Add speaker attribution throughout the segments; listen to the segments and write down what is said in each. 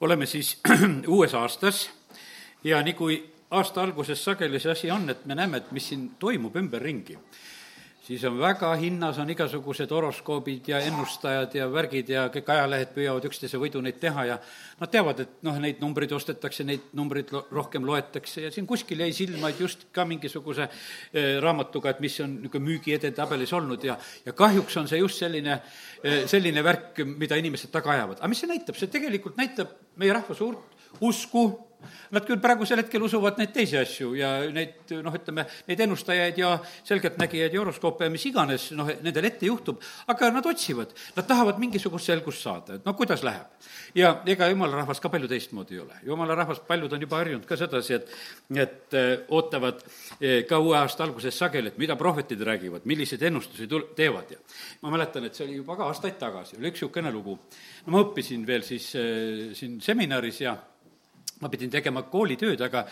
Speaker 1: oleme siis uues aastas ja nii kui aasta alguses sageli see asi on, et me näeme, et mis siin toimub ümberringi, siis on väga hinnas, on igasugused horoskoobid ja ennustajad ja värgid ja kõik ajalehed püüavad üksteise võidu neid teha ja nad teavad, et noh, neid numbreid ostetakse, neid numbreid lo-, rohkem loetakse ja siin kuskil jäi silma, et just ka mingisuguse eh, raamatuga, et mis on niisugune müügiedetabelis olnud ja, ja kahjuks on see just selline eh,, selline värk, mida inimesed taga ajavad. aga mis see näitab, see tegelikult näitab meie rahva suurt usku, Nad küll praegusel hetkel usuvad neid teisi asju ja neid noh, ütleme, neid ennustajaid ja selgeltnägijaid ja horoskoope ja mis iganes, noh, nendel ette juhtub, aga nad otsivad, nad tahavad mingisugust selgust saada, et no kuidas läheb. ja ega jumala rahvas ka palju teistmoodi ei ole, jumala rahvas, paljud on juba harjunud ka sedasi, et et äh, ootavad äh, ka uue aasta alguses sageli, et mida prohvetid räägivad, milliseid ennustusi tul-, teevad ja ma mäletan, et see oli juba ka aastaid tagasi, oli üks niisugune lugu. no ma õppisin veel siis äh, siin seminaris ja ma pidin tegema koolitööd, aga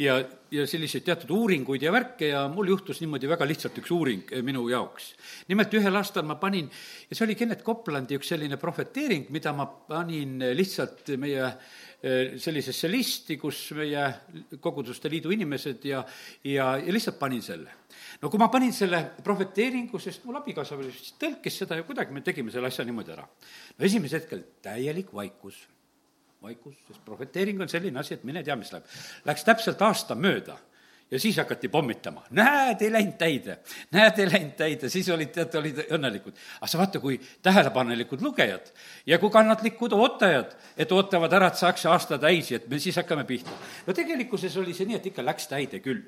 Speaker 1: ja, ja selliseid teatud uuringuid ja värke ja mul juhtus niimoodi väga lihtsalt üks uuring eh, minu jaoks. nimelt ühel aastal ma panin, ja see oli Kennet Koplandi üks selline prohveteering, mida ma panin lihtsalt meie eh, sellisesse listi, kus meie koguduste liidu inimesed ja, ja, ja lihtsalt panin selle. no kui ma panin selle prohveteeringu, sest mul abikaasa tõlkis seda ja kuidagi me tegime selle asja niimoodi ära. no esimesel hetkel täielik vaikus vaikus, sest prohveteering on selline asi, et mine tea, mis läheb. Läks täpselt aasta mööda ja siis hakati pommitama. näed, ei läinud täide, näed, ei läinud täide, siis olid, teate, olid õnnelikud. aga sa vaata, kui tähelepanelikud lugejad ja kui kannatlikud ootajad, et ootavad ära, et saaks aasta täis ja et me siis hakkame pihta. no tegelikkuses oli see nii, et ikka läks täide küll.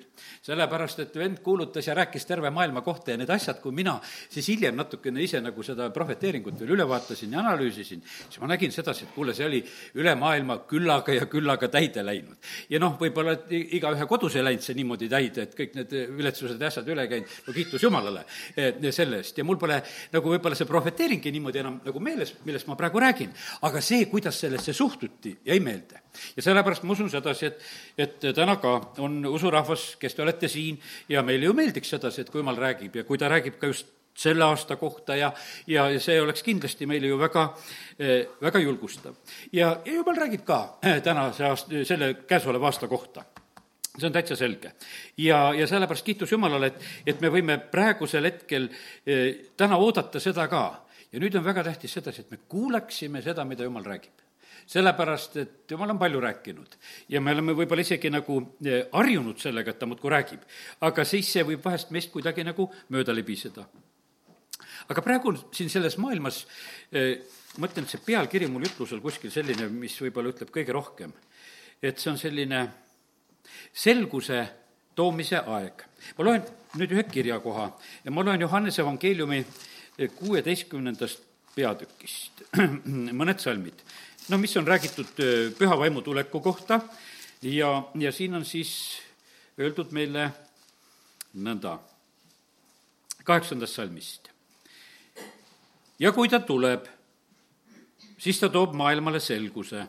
Speaker 1: sellepärast, et vend kuulutas ja rääkis terve maailma kohta ja need asjad, kui mina siis hiljem natukene ise nagu seda prohveteeringut veel üle vaatasin ja analüüsisin, siis ma nägin sedasi, et kuule, see oli üle maailma küllaga ja küllaga täide läinud. ja noh, võib-olla igaühe kodus ei läinud see niimoodi, niimoodi täide, et kõik need viletsused ja asjad üle käinud, no kiitus Jumalale selle eest ja mul pole nagu võib-olla see prohveteeringki niimoodi enam nagu meeles, millest ma praegu räägin, aga see, kuidas sellesse suhtuti, jäi meelde. ja sellepärast ma usun sedasi, et, et täna ka on usurahvas, kes te olete siin ja meile ju meeldiks sedasi, et kui Jumal räägib ja kui ta räägib ka just selle aasta kohta ja, ja see oleks kindlasti meile ju väga, väga julgustav. ja, ja jumal räägib ka tänase aasta, selle käesoleva aasta kohta see on täitsa selge. ja, ja sellepärast kiitus Jumalale, et, et me võime praegusel hetkel eh, täna oodata seda ka. ja nüüd on väga tähtis sedasi, et me kuuleksime seda, mida Jumal räägib sellepärast, et jumal on palju rääkinud ja me oleme võib-olla isegi nagu eh, harjunud sellega, et ta muudkui räägib. aga siis see võib vahest meist kuidagi nagu mööda libiseda. aga praegu siin selles maailmas eh, ma ütlen, et see pealkiri mul jutlusel kuskil selline, mis võib-olla ütleb kõige rohkem, et see on selline selguse toomise aeg. ma loen nüüd ühe kirjakoha ja ma loen Johannese evangeeliumi kuueteistkümnendast peatükist mõned salmid. no mis on räägitud äh, püha vaimu tuleku kohta ja, ja siin on siis öeldud meile nõnda, kaheksandast salmist. ja kui ta tuleb, siis ta toob maailmale selguse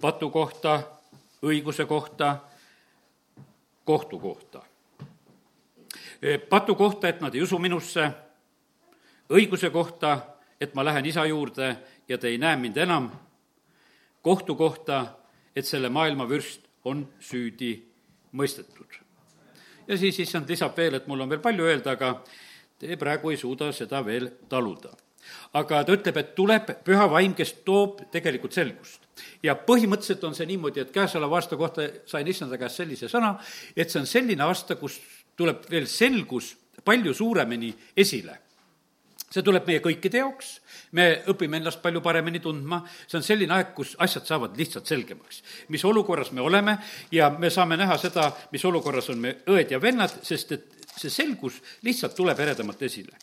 Speaker 1: patu kohta, õiguse kohta kohtu kohta. patu kohta, et nad ei usu minusse, õiguse kohta, et ma lähen isa juurde ja te ei näe mind enam, kohtu kohta, et selle maailma vürst on süüdi mõistetud. ja siis issand lisab veel, et mul on veel palju öelda, aga te praegu ei suuda seda veel taluda. aga ta ütleb, et tuleb püha vaim, kes toob tegelikult selgust ja põhimõtteliselt on see niimoodi, et käesoleva aasta kohta sain issanda käest sellise sõna, et see on selline aasta, kus tuleb veel selgus palju suuremini esile see tuleb meie kõikide jaoks, me õpime ennast palju paremini tundma, see on selline aeg, kus asjad saavad lihtsalt selgemaks. mis olukorras me oleme ja me saame näha seda, mis olukorras on me õed ja vennad, sest et see selgus lihtsalt tuleb eredamalt esile.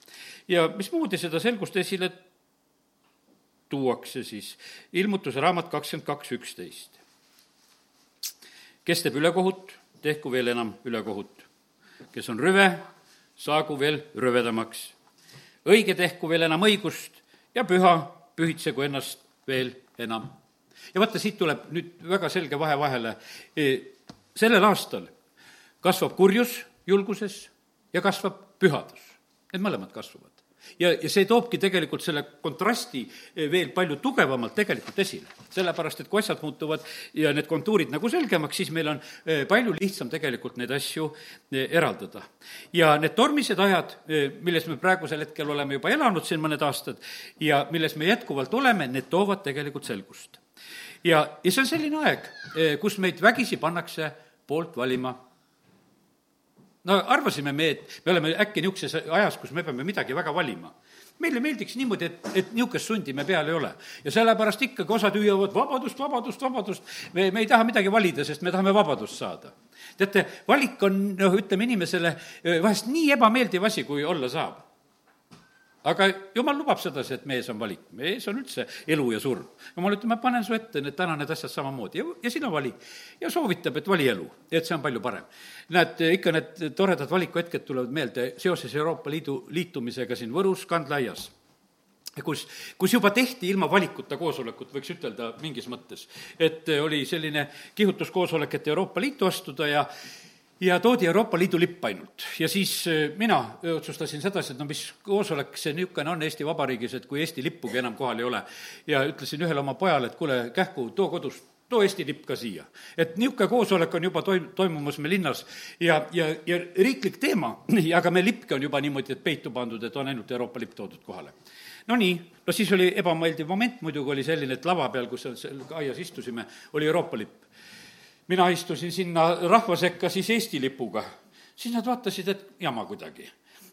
Speaker 1: ja mismoodi seda selgust esile tuuakse siis ilmutuse raamat kakskümmend kaks üksteist. kes teeb ülekohut, tehku veel enam ülekohut. kes on rüve, saagu veel rüvedamaks. õige tehku veel enam õigust ja püha pühitsegu ennast veel enam. ja vaata, siit tuleb nüüd väga selge vahe vahele. E, sellel aastal kasvab kurjus julguses ja kasvab pühadus. Need mõlemad kasvavad ja, ja see toobki tegelikult selle kontrasti veel palju tugevamalt tegelikult esile. sellepärast, et kui asjad muutuvad ja need kontuurid nagu selgemaks, siis meil on palju lihtsam tegelikult neid asju eraldada. ja need tormised ajad, milles me praegusel hetkel oleme juba elanud siin mõned aastad ja milles me jätkuvalt oleme, need toovad tegelikult selgust. ja, ja see on selline aeg, kus meid vägisi pannakse poolt valima no arvasime me, et me oleme äkki niisuguses ajas, kus me peame midagi väga valima meile meeldiks niimoodi, et, et niisugust sundi me peal ei ole. ja sellepärast ikkagi osad hüüavad vabadust, vabadust, vabadust. me, me ei taha midagi valida, sest me tahame vabadust saada. teate, valik on, noh, ütleme inimesele vahest nii ebameeldiv asi, kui olla saab aga jumal lubab sedasi, et mees on valik, mees on üldse elu ja surm. jumal ütleb, ma panen su ette need täna need asjad samamoodi ja, ja sina vali. ja soovitab, et vali elu, et see on palju parem. näed, ikka need toredad valikuhetked tulevad meelde seoses Euroopa Liidu liitumisega siin Võrus, Kandlaias kus, kus juba tehti ilma valikuta koosolekut, võiks ütelda mingis mõttes. et oli selline kihutuskoosolek, et Euroopa Liitu astuda ja ja toodi Euroopa Liidu lipp ainult. ja siis äh, mina otsustasin sedasi, et no mis koosolek see niisugune on Eesti Vabariigis, et kui Eesti lippugi enam kohal ei ole. ja ütlesin ühele oma pojale, et kuule, kähku, too kodust too Eesti lipp ka siia. et niisugune koosolek on juba toim-, toimumas meil linnas ja, ja, ja riiklik teema, aga meil lippki on juba niimoodi, et peitu pandud, et on ainult Euroopa lipp toodud kohale. no nii, no siis oli ebameeldiv moment muidugi oli selline, et lava peal, kus seal aias istusime, oli Euroopa lipp mina istusin sinna rahva sekka siis Eesti lipuga, siis nad vaatasid, et jama kuidagi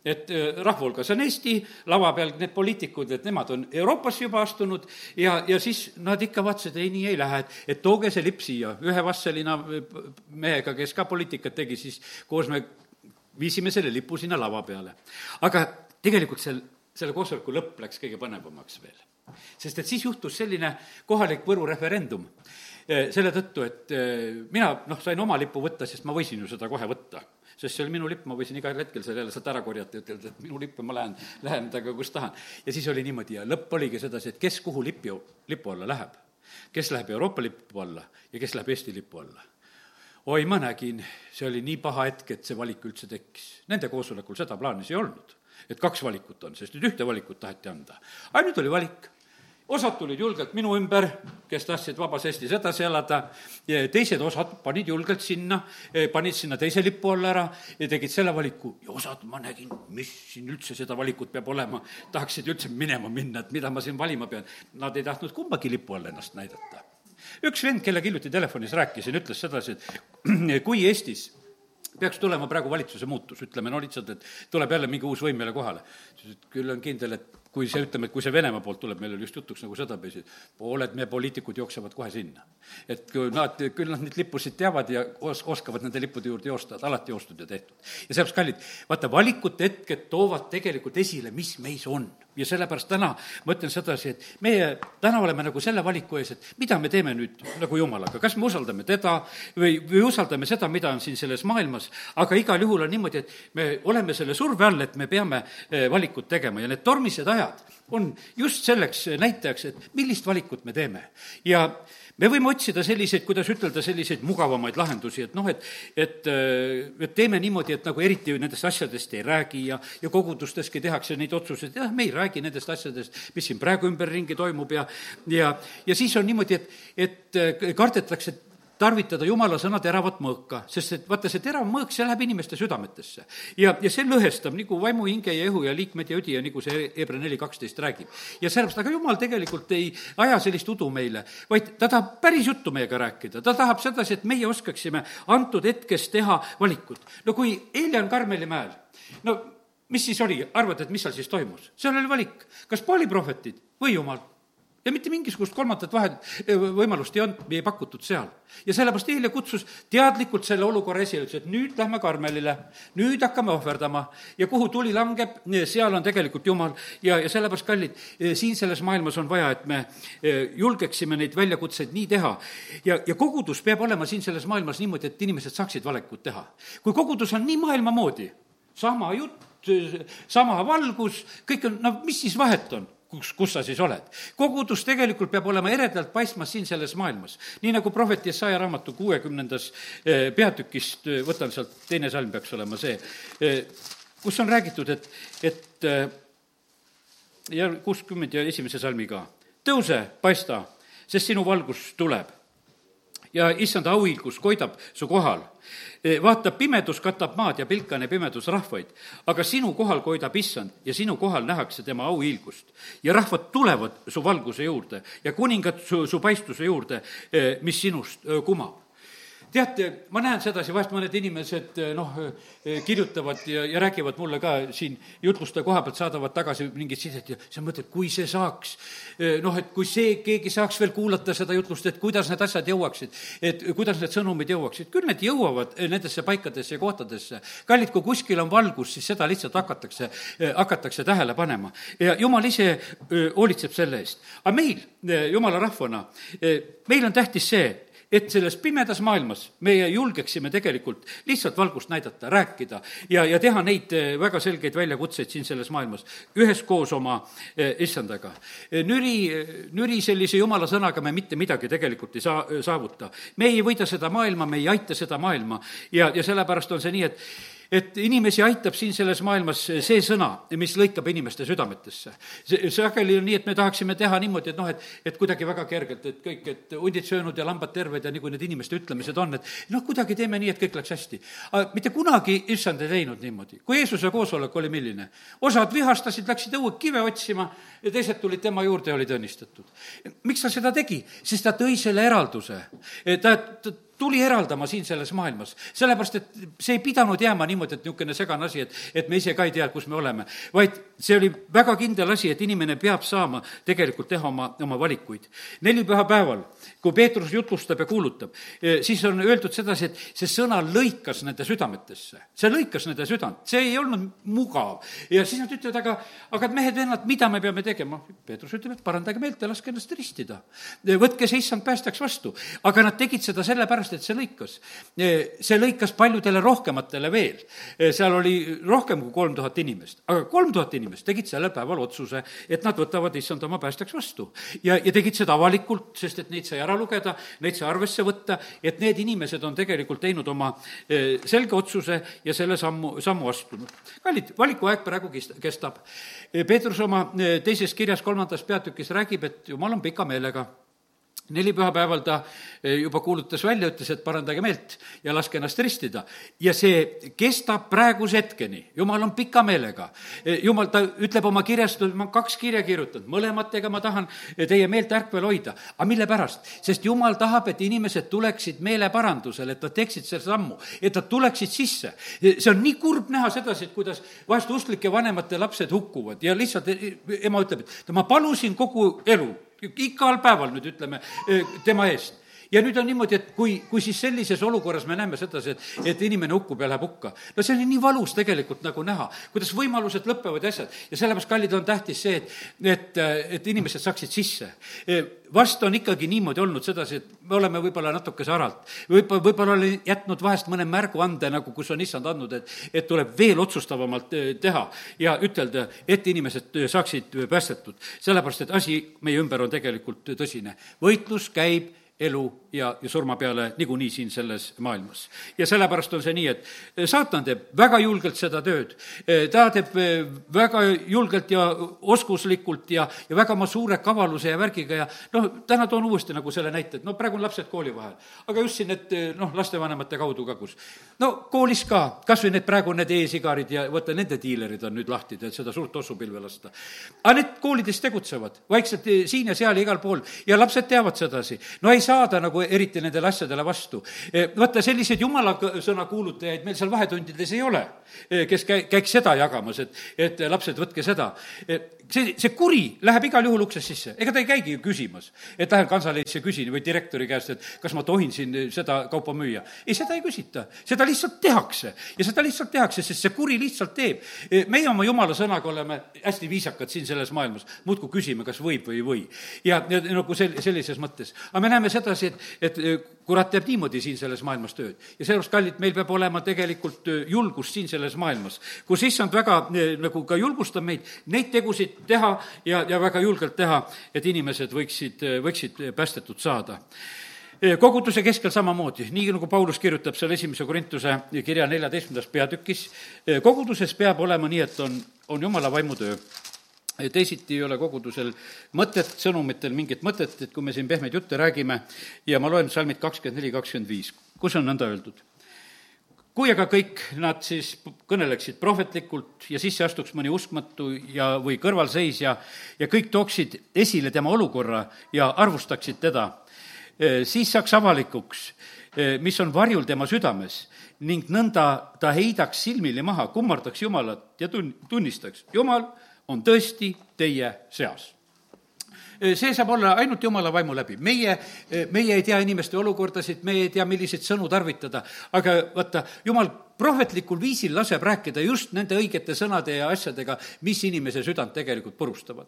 Speaker 1: et äh, rahva hulgas on Eesti, lava peal need poliitikud, et nemad on Euroopasse juba astunud ja, ja siis nad ikka vaatasid, ei, nii ei lähe, et, et tooge see lipp siia. ühe Vasselina mehega, kes ka poliitikat tegi, siis koos me viisime selle lipu sinna lava peale. aga tegelikult sel, selle koosoleku lõpp läks kõige põnevamaks veel. sest et siis juhtus selline kohalik Võru referendum selle tõttu, et mina noh, sain oma lipu võtta, sest ma võisin ju seda kohe võtta. sest see oli minu lipp, ma võisin igal hetkel selle jälle sealt ära korjata ja ütelda, et minu lipp ja ma lähen, lähen temaga, kus tahan. ja siis oli niimoodi ja lõpp oligi sedasi, et kes kuhu lipi, lipu alla läheb. kes läheb Euroopa lipu alla ja kes läheb Eesti lipu alla oi, ma nägin, see oli nii paha hetk, et see valik üldse tekkis. Nende koosolekul seda plaanis ei olnud, et kaks valikut on, sest nüüd ühte valikut taheti anda. ainult oli valik osad tulid julgelt minu ümber, kes tahtsid vabas Eestis edasi elada, teised osad panid julgelt sinna, panid sinna teise lipu alla ära ja tegid selle valiku ja osad ma nägin, mis siin üldse seda valikut peab olema, tahaksid üldse minema minna, et mida ma siin valima pean. Nad ei tahtnud kumbagi lipu all ennast näidata. üks vend, kellega hiljuti telefonis rääkisin, ütles sedasi, et kui Eestis peaks tulema praegu valitsuse muutus, ütleme no lihtsalt, et tuleb jälle mingi uus võim meile kohale. siis, et küll on kindel, et kui see, ütleme, kui see Venemaa poolt tuleb, meil oli just jutuks nagu sedapidi, pooled meie poliitikud jooksevad kohe sinna. et kui nad, küll nad neid lippusid teavad ja os-, oskavad nende lippude juurde joosta, alati joostud ja tehtud. ja sellepärast, kallid, vaata, valikute hetked toovad tegelikult esile, mis meis on. Ja sellepärast täna ma ütlen sedasi, et meie täna oleme nagu selle valiku ees, et mida me teeme nüüd nagu Jumalaga, kas me usaldame teda või, või usaldame seda, mida on siin selles maailmas, aga igal juhul on niimoodi, et me oleme selle surve all, et me peame eh, valikut tegema. Ja need tormised ajad, on just selleks näitajaks, et millist valikut me teeme. ja me võime otsida selliseid, kuidas ütelda, selliseid mugavamaid lahendusi, et noh, et, et, et teeme niimoodi, et nagu eriti nendest asjadest ei räägi ja, ja kogudusteski tehakse neid otsuseid, jah, me ei räägi nendest asjadest, mis siin praegu ümberringi toimub ja, ja, ja siis on niimoodi, et, et kardetakse, et tarvitada jumala sõna teravat mõõka, sest et vaata, see terav mõõk, see läheb inimeste südametesse. ja, ja see lõhestab nagu vaimu, hinge ja õhu ja liikmed ja õdi ja nagu see Hebra neli kaksteist räägib. ja sellepärast, aga jumal tegelikult ei aja sellist udu meile, vaid ta tahab päris juttu meiega rääkida, ta tahab sedasi, et meie oskaksime antud hetkes teha valikut. no kui eile on Karmeli mäel, no mis siis oli, arvad, et mis seal siis toimus? seal oli valik, kas paaliprohvetid või jumal ja mitte mingisugust kolmandat vahet, eh, võimalust ei olnud, ei pakutud seal. ja sellepärast eile kutsus teadlikult selle olukorra esile, ütles, et nüüd lähme Karmelile, nüüd hakkame ohverdama ja kuhu tuli langeb, eh, seal on tegelikult Jumal ja, ja sellepärast, kallid, eh, siin selles maailmas on vaja, et me julgeksime neid väljakutseid nii teha. ja, ja kogudus peab olema siin selles maailmas niimoodi, et inimesed saaksid valikut teha. kui kogudus on nii maailma moodi, sama jutt, sama valgus, kõik on, no mis siis vahet on? Kus, kus sa siis oled. kogudus tegelikult peab olema eredalt paistmas siin selles maailmas. nii nagu prohvet Jesaja raamatu kuuekümnendas eh, peatükist, eh, võtan sealt, teine salm peaks olema see, eh, kus on räägitud, et, et ja kuuskümmend ja esimese salmi ka. tõuse, paista, sest sinu valgus tuleb ja issanda auhiilgus koidab su kohal. Vaata, pimedus katab maad ja pilkane pimedus rahvaid, aga sinu kohal koidab issand ja sinu kohal nähakse tema auhiilgust. ja rahvad tulevad su valguse juurde ja kuningad su, su paistuse juurde, mis sinust kumab teate, ma näen sedasi, vahest mõned inimesed noh, kirjutavad ja, ja räägivad mulle ka siin jutluste koha pealt, saadavad tagasi mingit sidet ja sa mõtled, kui see saaks, noh, et kui see, keegi saaks veel kuulata seda jutlust, et kuidas need asjad jõuaksid, et kuidas need sõnumid jõuaksid, küll need jõuavad nendesse paikadesse ja kohtadesse. kallid, kui kuskil on valgus, siis seda lihtsalt hakatakse, hakatakse tähele panema ja jumal ise hoolitseb selle eest. aga meil, jumala rahvana, meil on tähtis see, et selles pimedas maailmas meie julgeksime tegelikult lihtsalt valgust näidata, rääkida ja, ja teha neid eh, väga selgeid väljakutseid siin selles maailmas üheskoos oma eh, issandaga. Eh, nüri, nüri sellise jumala sõnaga me mitte midagi tegelikult ei saa, saavuta. me ei võida seda maailma, me ei aita seda maailma ja, ja sellepärast on see nii, et et inimesi aitab siin selles maailmas see sõna, mis lõikab inimeste südametesse. see, sageli on nii, et me tahaksime teha niimoodi, et noh, et, et kuidagi väga kergelt, et kõik, et hundid söönud ja lambad terved ja nagu need inimeste ütlemised on, et noh, kuidagi teeme nii, et kõik läks hästi. mitte kunagi issand ei teinud niimoodi. kui Jeesuse koosolek oli milline? osad vihastasid, läksid õue kive otsima ja teised tulid tema juurde ja olid õnnistatud. miks ta seda tegi? sest ta tõi selle eralduse. ta, ta tuli eraldama siin selles maailmas. sellepärast, et see ei pidanud jääma niimoodi, et niisugune segane asi, et, et me ise ka ei tea, kus me oleme, vaid see oli väga kindel asi, et inimene peab saama tegelikult teha oma, oma valikuid. nelipühapäeval, kui Peetrus jutlustab ja kuulutab, eh, siis on öeldud sedasi, et see sõna lõikas nende südametesse. see lõikas nende südant, see ei olnud mugav. ja siis nad ütlevad, aga, aga mehed-vennad, mida me peame tegema? Peetrus ütleb, et parandage meelt ja laske ennast ristida. võtke see issand päästjaks vastu. aga nad tegid seda sellepärast, et see lõikas. see lõikas paljudele rohkematele veel. seal oli rohkem kui kolm tuhat inimest, aga kolm tuhat inimest tegid sellel päeval otsuse, et nad võtavad issand oma päästjaks vastu. ja, ja tegid seda avalikult, sest et neid sai ära lugeda, neid sai arvesse võtta, et need inimesed on tegelikult teinud oma eh, selge otsuse ja selle sammu, sammu astunud. kallid, valikuaeg praegu kestab. Peetrus oma eh, teises kirjas kolmandas peatükis räägib, et jumal on pika meelega nelipühapäeval ta eh, juba kuulutas välja, ütles, et parandage meelt ja laske ennast ristida. ja see kestab praeguse hetkeni, jumal on pika meelega. Eh, jumal, ta ütleb oma kirjas, ma olen kaks kirja kirjutanud, mõlematega ma tahan teie meelt ärkvel hoida. aga mille pärast? sest jumal tahab, et inimesed tuleksid meeleparandusele, et nad teeksid selle sammu, et nad tuleksid sisse. see on nii kurb näha sedasi, et kuidas vahest usklike vanemate lapsed hukkuvad ja lihtsalt eh, ema ütleb, et ma palusin kogu elu igal päeval nüüd ütleme tema eest ja nüüd on niimoodi, et kui, kui siis sellises olukorras me näeme sedasi, et, et inimene hukkub ja läheb hukka, no see on nii valus tegelikult nagu näha, kuidas võimalused lõpevad ja asjad. ja sellepärast, kallid, on tähtis see, et, et, et inimesed saaksid sisse. vast on ikkagi niimoodi olnud sedasi, et me oleme võib-olla natukese aralt, võib-olla, võib-olla olen jätnud vahest mõne märguande nagu, kus on issand andnud, et, et tuleb veel otsustavamalt eh, teha ja ütelda, et inimesed saaksid päästetud. sellepärast, et asi meie ümber on tegelikult tõsine. võitlus käib elu ja, ja surma peale niikuinii siin selles maailmas. ja sellepärast on see nii, et eh, saatan teeb väga julgelt seda tööd. Eh, ta teeb eh, väga julgelt ja oskuslikult ja, ja väga oma suure kavaluse ja värgiga ja noh, täna toon uuesti nagu selle näite, et no praegu on lapsed kooli vahel. aga just siin need noh, lastevanemate kaudu ka, kus no koolis ka, kas või need praegu need e-sigarid ja vaata, nende diilerid on nüüd lahti, et seda suurt tossupilve lasta. aga need koolides tegutsevad vaikselt siin ja seal ja igal pool ja lapsed teavad sedasi. no ei saada nagu eriti nendele asjadele vastu. Eh, vaata, selliseid jumala sõna kuulutajaid meil seal vahetundides ei ole, eh, kes käi-, käiks seda jagamas, et, et lapsed, võtke seda. Eh, see, see kuri läheb igal juhul uksest sisse, ega ta ei käigi ju küsimas, et lähen kantseleisse, küsin või direktori käest, et kas ma tohin siin seda kaupa müüa. ei, seda ei küsita, seda lihtsalt tehakse ja seda lihtsalt tehakse, sest see kuri lihtsalt teeb. meie oma jumala sõnaga oleme hästi viisakad siin selles maailmas, muudkui küsime, kas võib või ei või. ja nagu sel-, sellises mõttes. aga me näeme sedasi, et, et kurat teeb niimoodi siin selles maailmas tööd. ja sellepärast, kallid, meil peab olema tegelikult julgust siin selles maailmas, kus issand väga nagu ka julgustab meid neid tegusid teha ja, ja väga julgelt teha, et inimesed võiksid, võiksid päästetud saada koguduse keskel samamoodi, nii nagu Paulus kirjutab seal esimese Korintuse kirja neljateistkümnendas peatükis, koguduses peab olema nii, et on, on jumala vaimutöö teisiti ei ole kogudusel mõtet, sõnumitel mingit mõtet, et kui me siin pehmeid jutte räägime ja ma loen salmid kakskümmend neli, kakskümmend viis, kus on nõnda öeldud. kui aga kõik nad siis kõneleksid prohvetlikult ja sisse astuks mõni uskmatu ja, või kõrvalseisja ja kõik tooksid esile tema olukorra ja arvustaksid teda, eh, siis saaks avalikuks, eh, mis on varjul tema südames ning nõnda ta heidaks silmili maha, kummardaks Jumalat ja tun-, tunnistaks, Jumal on tõesti teie seas see saab olla ainult jumala vaimu läbi. meie, meie ei tea inimeste olukordasid, me ei tea, milliseid sõnu tarvitada, aga vaata, jumal prohvetlikul viisil laseb rääkida just nende õigete sõnade ja asjadega, mis inimese südant tegelikult purustavad.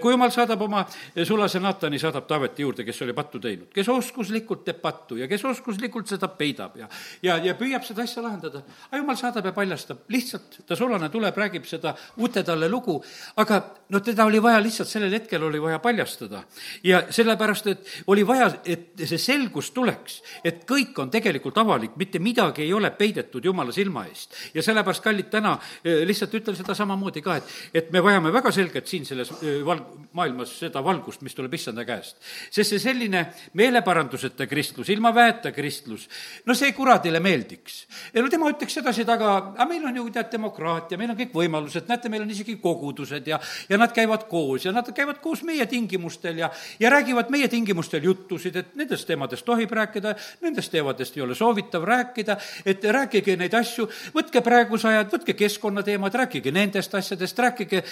Speaker 1: kui jumal saadab oma sulase Natani, saadab Taaveti juurde, kes oli pattu teinud, kes oskuslikult teeb pattu ja kes oskuslikult seda peidab ja, ja, ja püüab seda asja lahendada. aga jumal saadab ja paljastab, lihtsalt ta sulane tuleb, räägib seda uute talle lugu, aga no teda oli vaja lihtsalt sellel hetkel oli vaja paljastada. ja sellepärast, et oli vaja, et see selgus tuleks, et kõik on tegelikult avalik, mitte midagi ei ole peidetud jumala jumala silma eest. ja sellepärast, kallid, täna eh, lihtsalt ütlen seda samamoodi ka, et, et me vajame väga selgelt siin selles eh, val-, maailmas seda valgust, mis tuleb issanda käest. sest see selline meeleparanduseta kristlus, ilma väeta kristlus, no see kuradile meeldiks. no tema ütleks sedasi-taga, aga meil on ju tead demokraatia, meil on kõik võimalused, näete, meil on isegi kogudused ja, ja nad käivad koos ja nad käivad koos meie tingimustel ja, ja räägivad meie tingimustel juttusid, et nendest teemadest tohib rääkida, nendest teemadest ei ole soovitav rääkida, et rääkige neid neid asju, võtke praeguse ajad, võtke keskkonnateemad, rääkige nendest asjadest, rääkige,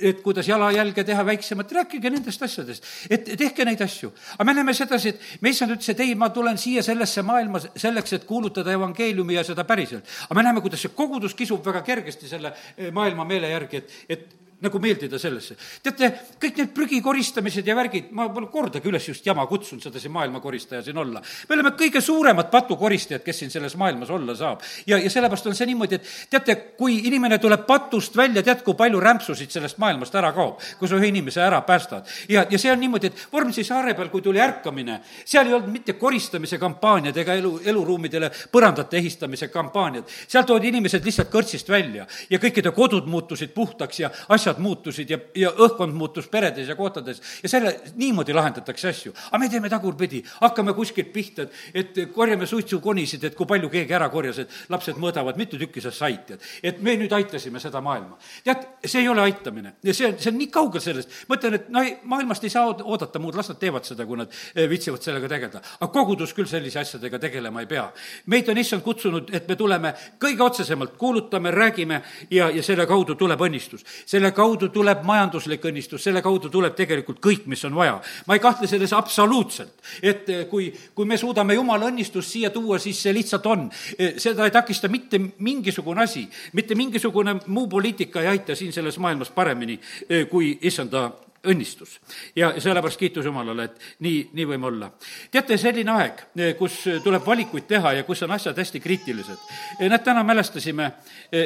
Speaker 1: et kuidas jalajälge teha väiksemat, rääkige nendest asjadest. et tehke neid asju. aga me näeme sedasi, et me issand ütles, et ei, ma tulen siia sellesse maailma selleks, et kuulutada evangeeliumi ja seda päriselt. aga me näeme, kuidas see kogudus kisub väga kergesti selle maailma meele järgi, et, et nagu meeldida sellesse. teate, kõik need prügi koristamised ja värgid, ma pole kordagi üles just jama kutsunud seda siin maailmakoristaja siin olla. me oleme kõige suuremad patukoristajad, kes siin selles maailmas olla saab. ja, ja sellepärast on see niimoodi, et teate, kui inimene tuleb patust välja, tead, kui palju rämpsusid sellest maailmast ära kaob, kui sa ühe inimese ära päästad. ja, ja see on niimoodi, et Vormsi saare peal, kui tuli ärkamine, seal ei olnud mitte koristamise kampaaniad ega elu, eluruumidele põrandate ehistamise kampaaniad. seal toodi inimesed lihtsalt kõrtsist välja ja kõikide kodud muutusid puhtaks ja asjad asjad muutusid ja, ja õhkkond muutus peredes ja kohtades ja selle, niimoodi lahendatakse asju. aga me teeme tagurpidi, hakkame kuskilt pihta, et, et korjame suitsukonisid, et kui palju keegi ära korjas, et lapsed mõõdavad, mitu tükki sa said, tead. et me nüüd aitasime seda maailma. tead, see ei ole aitamine ja see on, see on nii kaugel sellest. ma ütlen, et no ei, maailmast ei saa oodata muud, las nad teevad seda, kui nad eh, viitsivad sellega tegeleda. aga kogudus küll sellise asjadega tegelema ei pea. meid on issand kutsunud, et me tuleme kõige otsesemalt, kuulutame, räägime ja, ja selle kaudu tuleb õnnistus. selle kaudu tuleb majanduslik õnnistus, selle kaudu tuleb tegelikult kõik, mis on vaja. ma ei kahtle selles absoluutselt, et eh, kui, kui me suudame jumala õnnistust siia tuua, siis see lihtsalt on. Eh, seda ei takista mitte mingisugune asi, mitte mingisugune muu poliitika ei aita siin selles maailmas paremini eh, kui issanda õnnistus. ja sellepärast kiitus Jumalale, et nii, nii võime olla. teate, selline aeg, kus tuleb valikuid teha ja kus on asjad hästi kriitilised. näed, täna mälestasime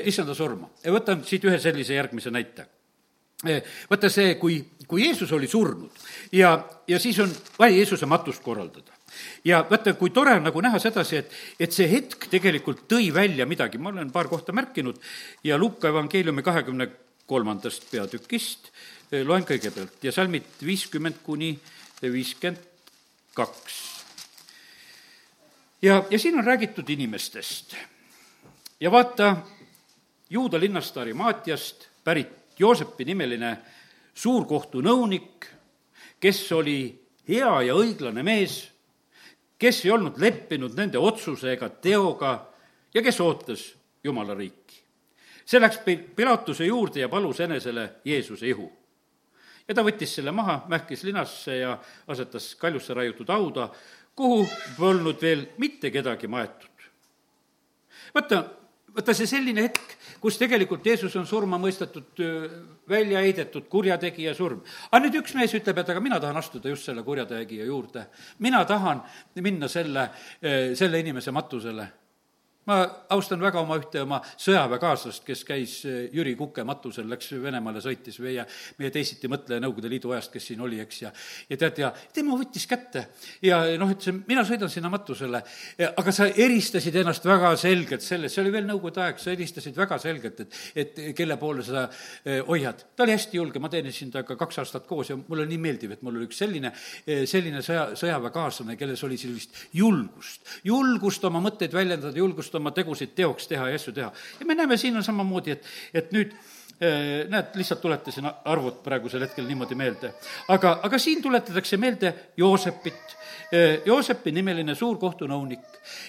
Speaker 1: issanda surma. võtan siit ühe sellise järgmise näite vaata see, kui, kui Jeesus oli surnud ja, ja siis on vaja Jeesuse matust korraldada. ja vaata, kui tore on nagu näha sedasi, et, et see hetk tegelikult tõi välja midagi, ma olen paar kohta märkinud ja Luuka evangeeliumi kahekümne kolmandast peatükist eh, loen kõigepealt ja salmid viiskümmend kuni viiskümmend kaks. ja, ja siin on räägitud inimestest. ja vaata, juuda linnast Arimaatiast pärit Joosepi nimeline suurkohtu nõunik, kes oli hea ja õiglane mees, kes ei olnud leppinud nende otsuse ega teoga ja kes ootas Jumala riiki. see läks Pilatuse juurde ja palus enesele Jeesuse ihu. ja ta võttis selle maha, mähkis linasse ja asetas kaljusse raiutud hauda, kuhu polnud veel mitte kedagi maetud. vaata, vaata see selline hetk, kus tegelikult Jeesus on surma mõistetud, välja heidetud, kurjategija surm. aga nüüd üks mees ütleb, et aga mina tahan astuda just selle kurjategija juurde. mina tahan minna selle, selle inimese matusele ma austan väga oma ühte oma sõjaväekaaslast, kes käis eh, Jüri Kuke matusel, läks Venemaale, sõitis meie, meie teisiti mõtleja Nõukogude Liidu ajast, kes siin oli, eks, ja ja tead, ja tema võttis kätte ja noh, ütles, mina sõidan sinna matusele, aga sa eristasid ennast väga selgelt selles, see oli veel Nõukogude aeg, sa eristasid väga selgelt, et, et kelle poole sa eh, hoiad. ta oli hästi julge, ma teenisin temaga kaks aastat koos ja mulle nii meeldib, et mul oli üks selline, eh, selline sõja, sõjaväekaaslane, kelles oli sellist julgust, julgust oma mõtteid väljendada, julgust oma tegusid teoks teha ja asju teha. ja me näeme, siin on samamoodi, et, et nüüd eh, näed, lihtsalt tuletasin arvud praegusel hetkel niimoodi meelde. aga, aga siin tuletatakse meelde Joosepit, eh, Joosepi nimeline suur kohtunõunik.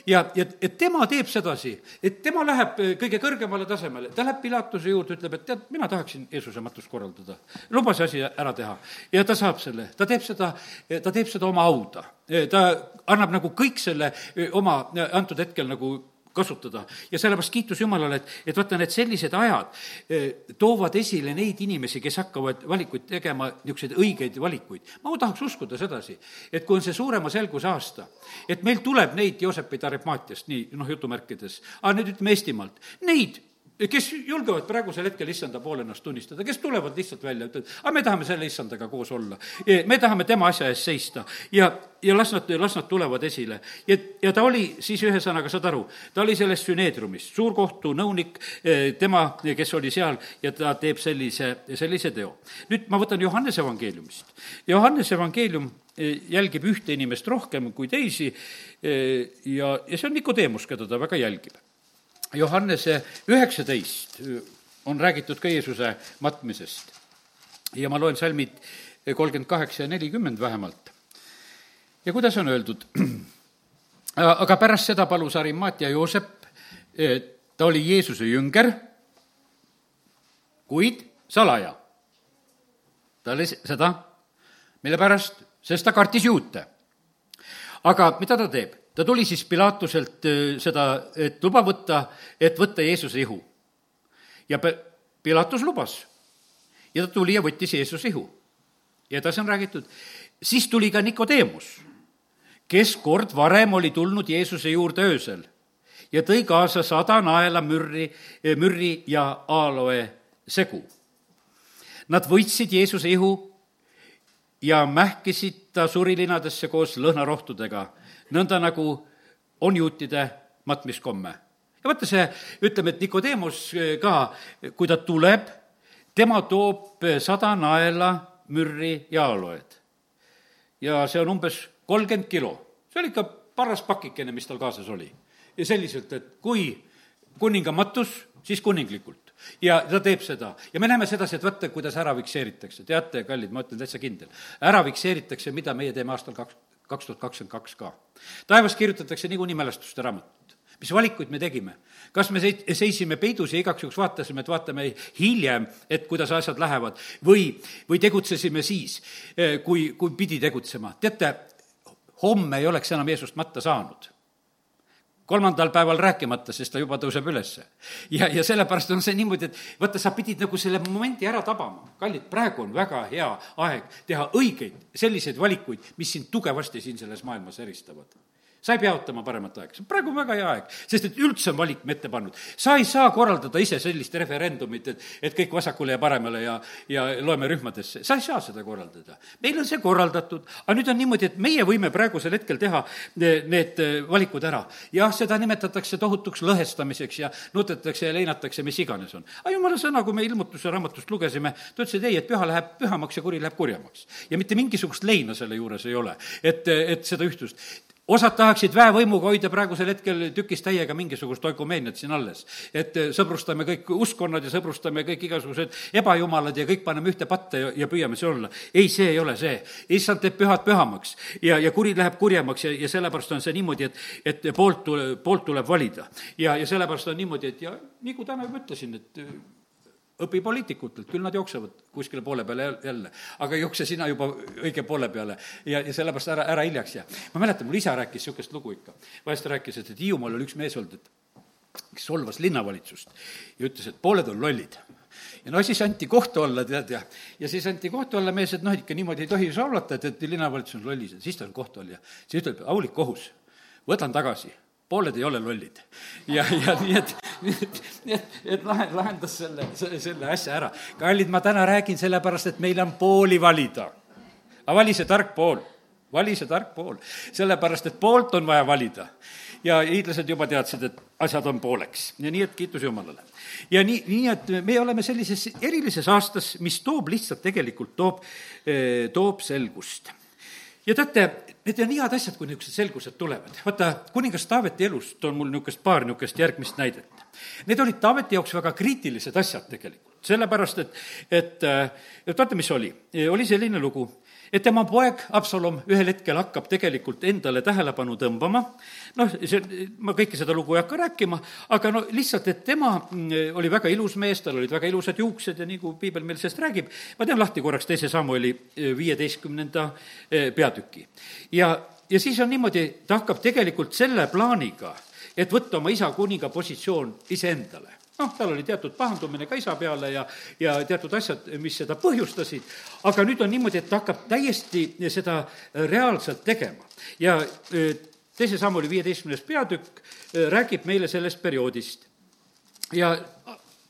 Speaker 1: ja, ja et tema teeb sedasi, et tema läheb eh, kõige kõrgemale tasemele, ta läheb Pilatuse juurde, ütleb, et tead, mina tahaksin Jeesuse matust korraldada. luba see asi ära teha. ja ta saab selle, ta teeb seda, ta teeb seda oma auda. ta annab nagu kõik selle oma antud hetkel nagu kasutada. ja sellepärast kiitus Jumalale, et, et vaata, need sellised ajad eh, toovad esile neid inimesi, kes hakkavad valikuid tegema, niisuguseid õigeid valikuid. ma tahaks uskuda sedasi, et kui on see suurema selguse aasta, et meil tuleb neid Joosepeid Arimaatiast, nii noh, jutumärkides, aga nüüd ütleme Eestimaalt, neid kes julgevad praegusel hetkel issanda poole ennast tunnistada, kes tulevad lihtsalt välja, ütlevad, aga me tahame selle issandaga koos olla. me tahame tema asja eest seista ja, ja las nad, las nad tulevad esile. ja, ja ta oli siis ühesõnaga, saad aru, ta oli selles süneedrumis, suurkohtu nõunik, eh, tema, kes oli seal, ja ta teeb sellise, sellise teo. nüüd ma võtan Johannese evangeeliumist. Johannese evangeelium eh, jälgib ühte inimest rohkem kui teisi eh, ja, ja see on Nikodeemus, keda ta väga jälgib Johannese üheksateist on räägitud ka Jeesuse matmisest. ja ma loen salmid kolmkümmend kaheksa ja nelikümmend vähemalt. ja kuidas on öeldud? aga pärast seda palus Arimaatia Joosep, ta oli Jeesuse jünger, kuid salaja. ta oli seda, mille pärast, sest ta kartis juute. aga mida ta teeb? Ta tuli siis Pilatuselt äh, seda, et luba võtta, et võtta Jeesuse ihu. ja Pilatus lubas. ja ta tuli ja võttis Jeesuse ihu. ja edasi on räägitud, siis tuli ka Nikodeemus, kes kord varem oli tulnud Jeesuse juurde öösel ja tõi kaasa sada naela mürri, äh, mürri ja aaloe segu. Nad võtsid Jeesuse ihu ja mähkisid ta surilinadesse koos lõhnarohtudega nõnda nagu on juutide matmiskomme. ja vaata see, ütleme, et Nikodeemus eh, ka, kui ta tuleb, tema toob sada naela mürri ja aloed. ja see on umbes kolmkümmend kilo. see oli ikka paras pakikene, mis tal kaasas oli. ja selliselt, et kui kuninga matus, siis kuninglikult ja ta teeb seda ja me näeme sedasi, et vaata, kuidas ära fikseeritakse, teate, kallid, ma ütlen täitsa kindel, ära fikseeritakse, mida meie teeme aastal kaks, kaks tuhat kakskümmend kaks ka. taevas kirjutatakse niikuinii mälestuste raamatut. mis valikuid me tegime? kas me seisime peidus ja igaks juhuks vaatasime, et vaatame hiljem, et kuidas asjad lähevad, või, või tegutsesime siis, eh, kui, kui pidi tegutsema? teate, homme ei oleks enam Jeesust matta saanud kolmandal päeval rääkimata, sest ta juba tõuseb ülesse. ja, ja sellepärast on see niimoodi, et vaata, sa pidid nagu selle momendi ära tabama. kallid, praegu on väga hea aeg teha õigeid selliseid valikuid, mis sind tugevasti siin selles maailmas eristavad sa ei pea ootama paremat aega, see on praegu väga hea aeg, sest et üldse on valik me ette pannud. sa ei saa korraldada ise sellist referendumit, et, et kõik vasakule ja paremale ja, ja loeme rühmadesse, sa ei saa seda korraldada. meil on see korraldatud, aga nüüd on niimoodi, et meie võime praegusel hetkel teha need valikud ära. jah, seda nimetatakse tohutuks lõhestamiseks ja nutetakse ja leinatakse, mis iganes on. aga jumala sõna, kui me ilmutuse raamatust lugesime, ta ütles, et ei, et püha läheb pühamaks ja kuri läheb kurjemaks. ja mitte mingisugust leina selle juures ei ole, et, et seda ühtsust osad tahaksid väevõimuga hoida praegusel hetkel tükis täiega mingisugust oikumeeniat siin alles. et eh, sõbrustame kõik uskkonnad ja sõbrustame kõik igasugused ebajumalad ja kõik paneme ühte patta ja, ja püüame see olla. ei, see ei ole see. issand teeb pühad pühamaks ja, ja kuri läheb kurjemaks ja, ja sellepärast on see niimoodi, et, et poolt tule, poolt tuleb valida. ja, ja sellepärast on niimoodi, et ja kui täna juba ütlesin, et õpi poliitikutelt, küll nad jooksevad kuskile poole peale jälle, aga jookse sina juba õige poole peale ja, ja sellepärast ära, ära hiljaks jää. ma mäletan, mul isa rääkis niisugust lugu ikka. vahest rääkis, et, et Hiiumaal oli üks mees olnud, et kes solvas linnavalitsust ja ütles, et pooled on lollid ja no siis anti kohtu alla, tead, ja, ja siis anti kohtu alla mees, et noh, ikka niimoodi ei tohi solvata, et, et linnavalitsus on lollis ja siis ta on kohtu all ja siis ütleb, aulik kohus, võtan tagasi, pooled ei ole lollid. ja, ja nii et, nii et, et, et lahe, lahendas selle, selle asja ära. kallid, ma täna räägin sellepärast, et meil on pooli valida. aga vali see tark pool, vali see tark pool, sellepärast et poolt on vaja valida ja hiidlased juba teadsid, et asjad on pooleks ja nii, et kiitus Jumalale. ja nii, nii et me oleme sellises erilises aastas, mis toob lihtsalt tegelikult, toob, eh, toob selgust. Ja teate, need on head asjad, kui niisugused selgused tulevad. vaata, kuningas Taaveti elust on mul niisugust paar niisugust järgmist näidet. Need olid Taaveti jaoks väga kriitilised asjad tegelikult, sellepärast et, et, et vaata, mis oli. oli selline lugu, et tema poeg Absalom ühel hetkel hakkab tegelikult endale tähelepanu tõmbama, noh, see, ma kõike seda lugu ei hakka rääkima, aga no lihtsalt, et tema mm, oli väga ilus mees, tal olid väga ilusad juuksed ja nii kui piibel meil sellest räägib, ma teen lahti korraks teise Samueli eh, viieteistkümnenda eh, peatüki. ja, ja siis on niimoodi, ta hakkab tegelikult selle plaaniga, et võtta oma isa kuninga positsioon iseendale noh, tal oli teatud pahandumine ka isa peale ja, ja teatud asjad, mis seda põhjustasid, aga nüüd on niimoodi, et ta hakkab täiesti seda reaalselt tegema. ja e, teise sammu oli viieteistkümnes peatükk, e, räägib meile sellest perioodist. ja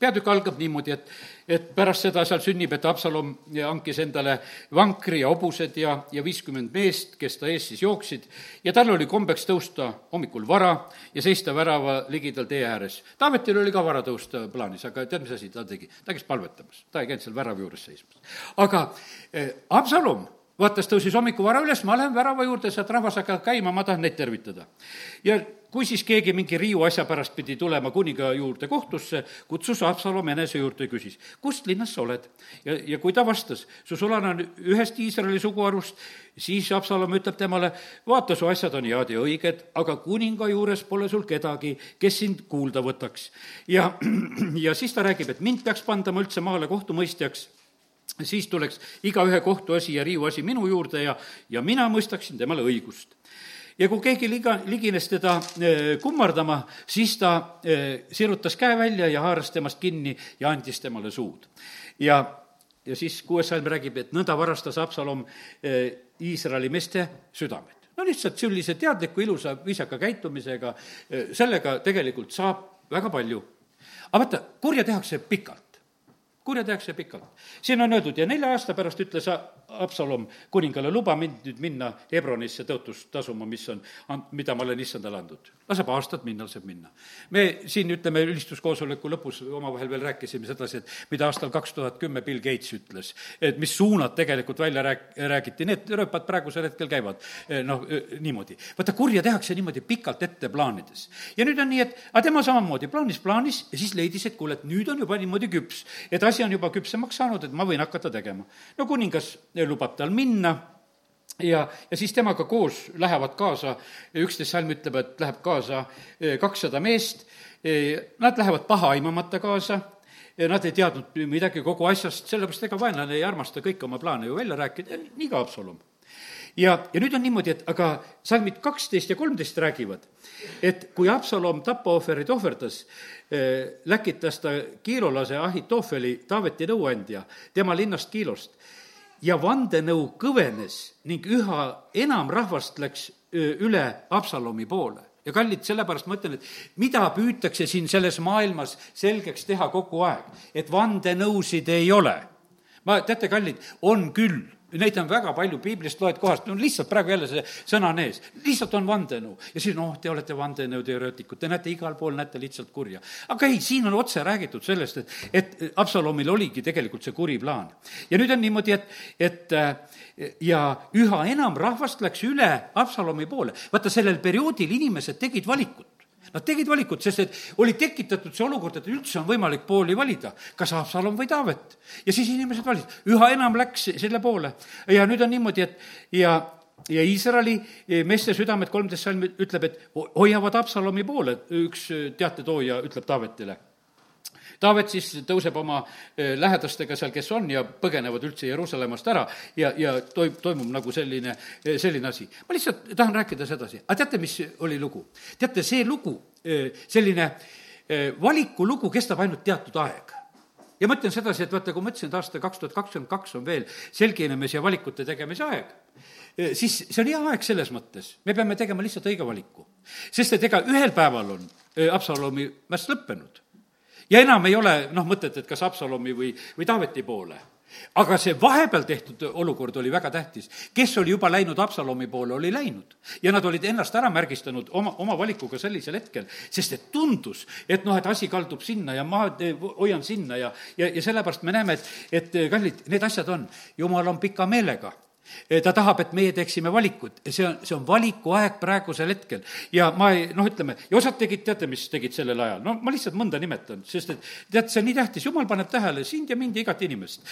Speaker 1: peatükk algab niimoodi, et et pärast seda seal sünnib, et Absalom hankis endale vankri ja hobused ja, ja viiskümmend meest, kes ta ees siis jooksid, ja tal oli kombeks tõusta hommikul vara ja seista värava ligidal tee ääres. Taavetil oli ka vara tõusta plaanis, aga tead, mis asi ta tegi? ta käis palvetamas, ta ei käinud seal värava juures seismas. aga eh, Absalom vaatas, tõusis hommikuvara üles, ma lähen värava juurde, sealt rahvas hakkab käima, ma tahan neid tervitada. ja kui siis keegi mingi riiu asja pärast pidi tulema kuninga juurde kohtusse, kutsus Absalom enese juurde ja küsis, kust linnast sa oled? ja, ja kui ta vastas, su sulane on ühest Iisraeli suguharust, siis Absalom ütleb temale, vaata, su asjad on head ja õiged, aga kuninga juures pole sul kedagi, kes sind kuulda võtaks. ja, ja siis ta räägib, et mind peaks pandama üldse maale kohtumõistjaks siis tuleks igaühe kohtuasi ja riiuasi minu juurde ja, ja mina mõistaksin temale õigust. Ja kui keegi liga, ligines teda eh, kummardama, siis ta eh, sirutas käe välja ja haaras temast kinni ja andis temale suud. ja, ja siis kuues salm räägib, et nõnda varastas Absalom eh, Iisraeli meeste südamed no lihtsalt sellise teadliku, ilusa, viisaka käitumisega, sellega tegelikult saab väga palju. aga vaata, kurja tehakse pikalt kurja tehakse pikalt. siin on öeldud ja nelja aasta pärast ütles Absalom kuningale, luba mind nüüd minna Hebronisse tõotust tasuma, mis on, mida ma olen issandale andnud. laseb aastad minna, laseb minna. me siin, ütleme, ülistuskoosoleku lõpus omavahel veel rääkisime sedasi, et mida aastal kaks tuhat kümme Bill Gates ütles, et mis suunad tegelikult välja rääk-, räägiti, need rööpad praegusel hetkel käivad noh, niimoodi. vaata, kurja tehakse niimoodi pikalt ette plaanides. ja nüüd on nii, et aga tema samamoodi plaanis, plaanis ja siis leidis, et kuule, et nüüd on juba niimoodi küps, et asi on juba küpsemaks saanud, et ma võin hakata tegema. no kuningas lubab tal minna ja, ja siis temaga koos lähevad kaasa, üksteist salm ütleb, et läheb kaasa eh, kakssada meest, eh, nad lähevad paha aimamata kaasa, nad ei teadnud midagi kogu asjast, sellepärast ega vaenlane ei armasta kõiki oma plaane ju välja rääkida, nii ka Haapsalum ja, ja nüüd on niimoodi, et aga salmid kaksteist ja kolmteist räägivad, et kui Absalom tapaohverid ohverdas, eh, läkitas ta kiilolase Ahitofeli, Taaveti nõuandja, tema linnast Kiilost. Ja vandenõu kõvenes ning üha enam rahvast läks üle Absalomi poole. Ja kallid, sellepärast ma ütlen, et mida püütakse siin selles maailmas selgeks teha kogu aeg, et vandenõusid ei ole. ma, teate, kallid, on küll Neid on väga palju, piiblist loed kohast, no lihtsalt praegu jälle see sõna on ees, lihtsalt on vandenõu. ja siis noh, te olete vandenõuteoreetikud, te näete igal pool, näete lihtsalt kurja. aga ei, siin on otse räägitud sellest, et, et Absalomil oligi tegelikult see kuri plaan. ja nüüd on niimoodi, et, et ja üha enam rahvast läks üle Absalomi poole. vaata, sellel perioodil inimesed tegid valikut. Nad tegid valikut, sest et oli tekitatud see olukord, et üldse on võimalik pooli valida, kas Haapsalon või Taavet. ja siis inimesed valisid, üha enam läks selle poole. ja nüüd on niimoodi, et ja, ja Iisraeli meeste südamed, kolmteist salm ütleb, et hoiavad Haapsalomi poole, üks teatetooja ütleb Taavetile Taavet siis tõuseb oma lähedastega seal, kes on, ja põgenevad üldse Jeruusalemmast ära ja, ja toim-, toimub nagu selline, selline asi. ma lihtsalt tahan rääkida sedasi, aga teate, mis oli lugu? teate, see lugu, selline valikulugu kestab ainult teatud aeg ja ma ütlen sedasi, et vaata, kui ma ütlesin, et aasta kaks tuhat kakskümmend kaks on veel selginemise ja valikute tegemise aeg, siis see on hea aeg selles mõttes, me peame tegema lihtsalt õige valiku. sest et ega ühel päeval on Absalomi mäss lõppenud. Ja enam ei ole noh, mõtet, et kas Absalomi või, või Taaveti poole aga see vahepeal tehtud olukord oli väga tähtis. kes oli juba läinud Absalomi poole, oli läinud. ja nad olid ennast ära märgistanud oma, oma valikuga sellisel hetkel, sest et tundus, et noh, et asi kaldub sinna ja ma hoian sinna ja, ja, ja sellepärast me näeme, et, et kallid, need asjad on, jumal on pika meelega ta tahab, et meie teeksime valikut ja see on, see on valikuaeg praegusel hetkel. ja ma ei, noh, ütleme, ja osad tegid, teate, mis tegid sellel ajal? no ma lihtsalt mõnda nimetan, sest et tead, see on nii tähtis, jumal paneb tähele sind ja mind ja igat inimest.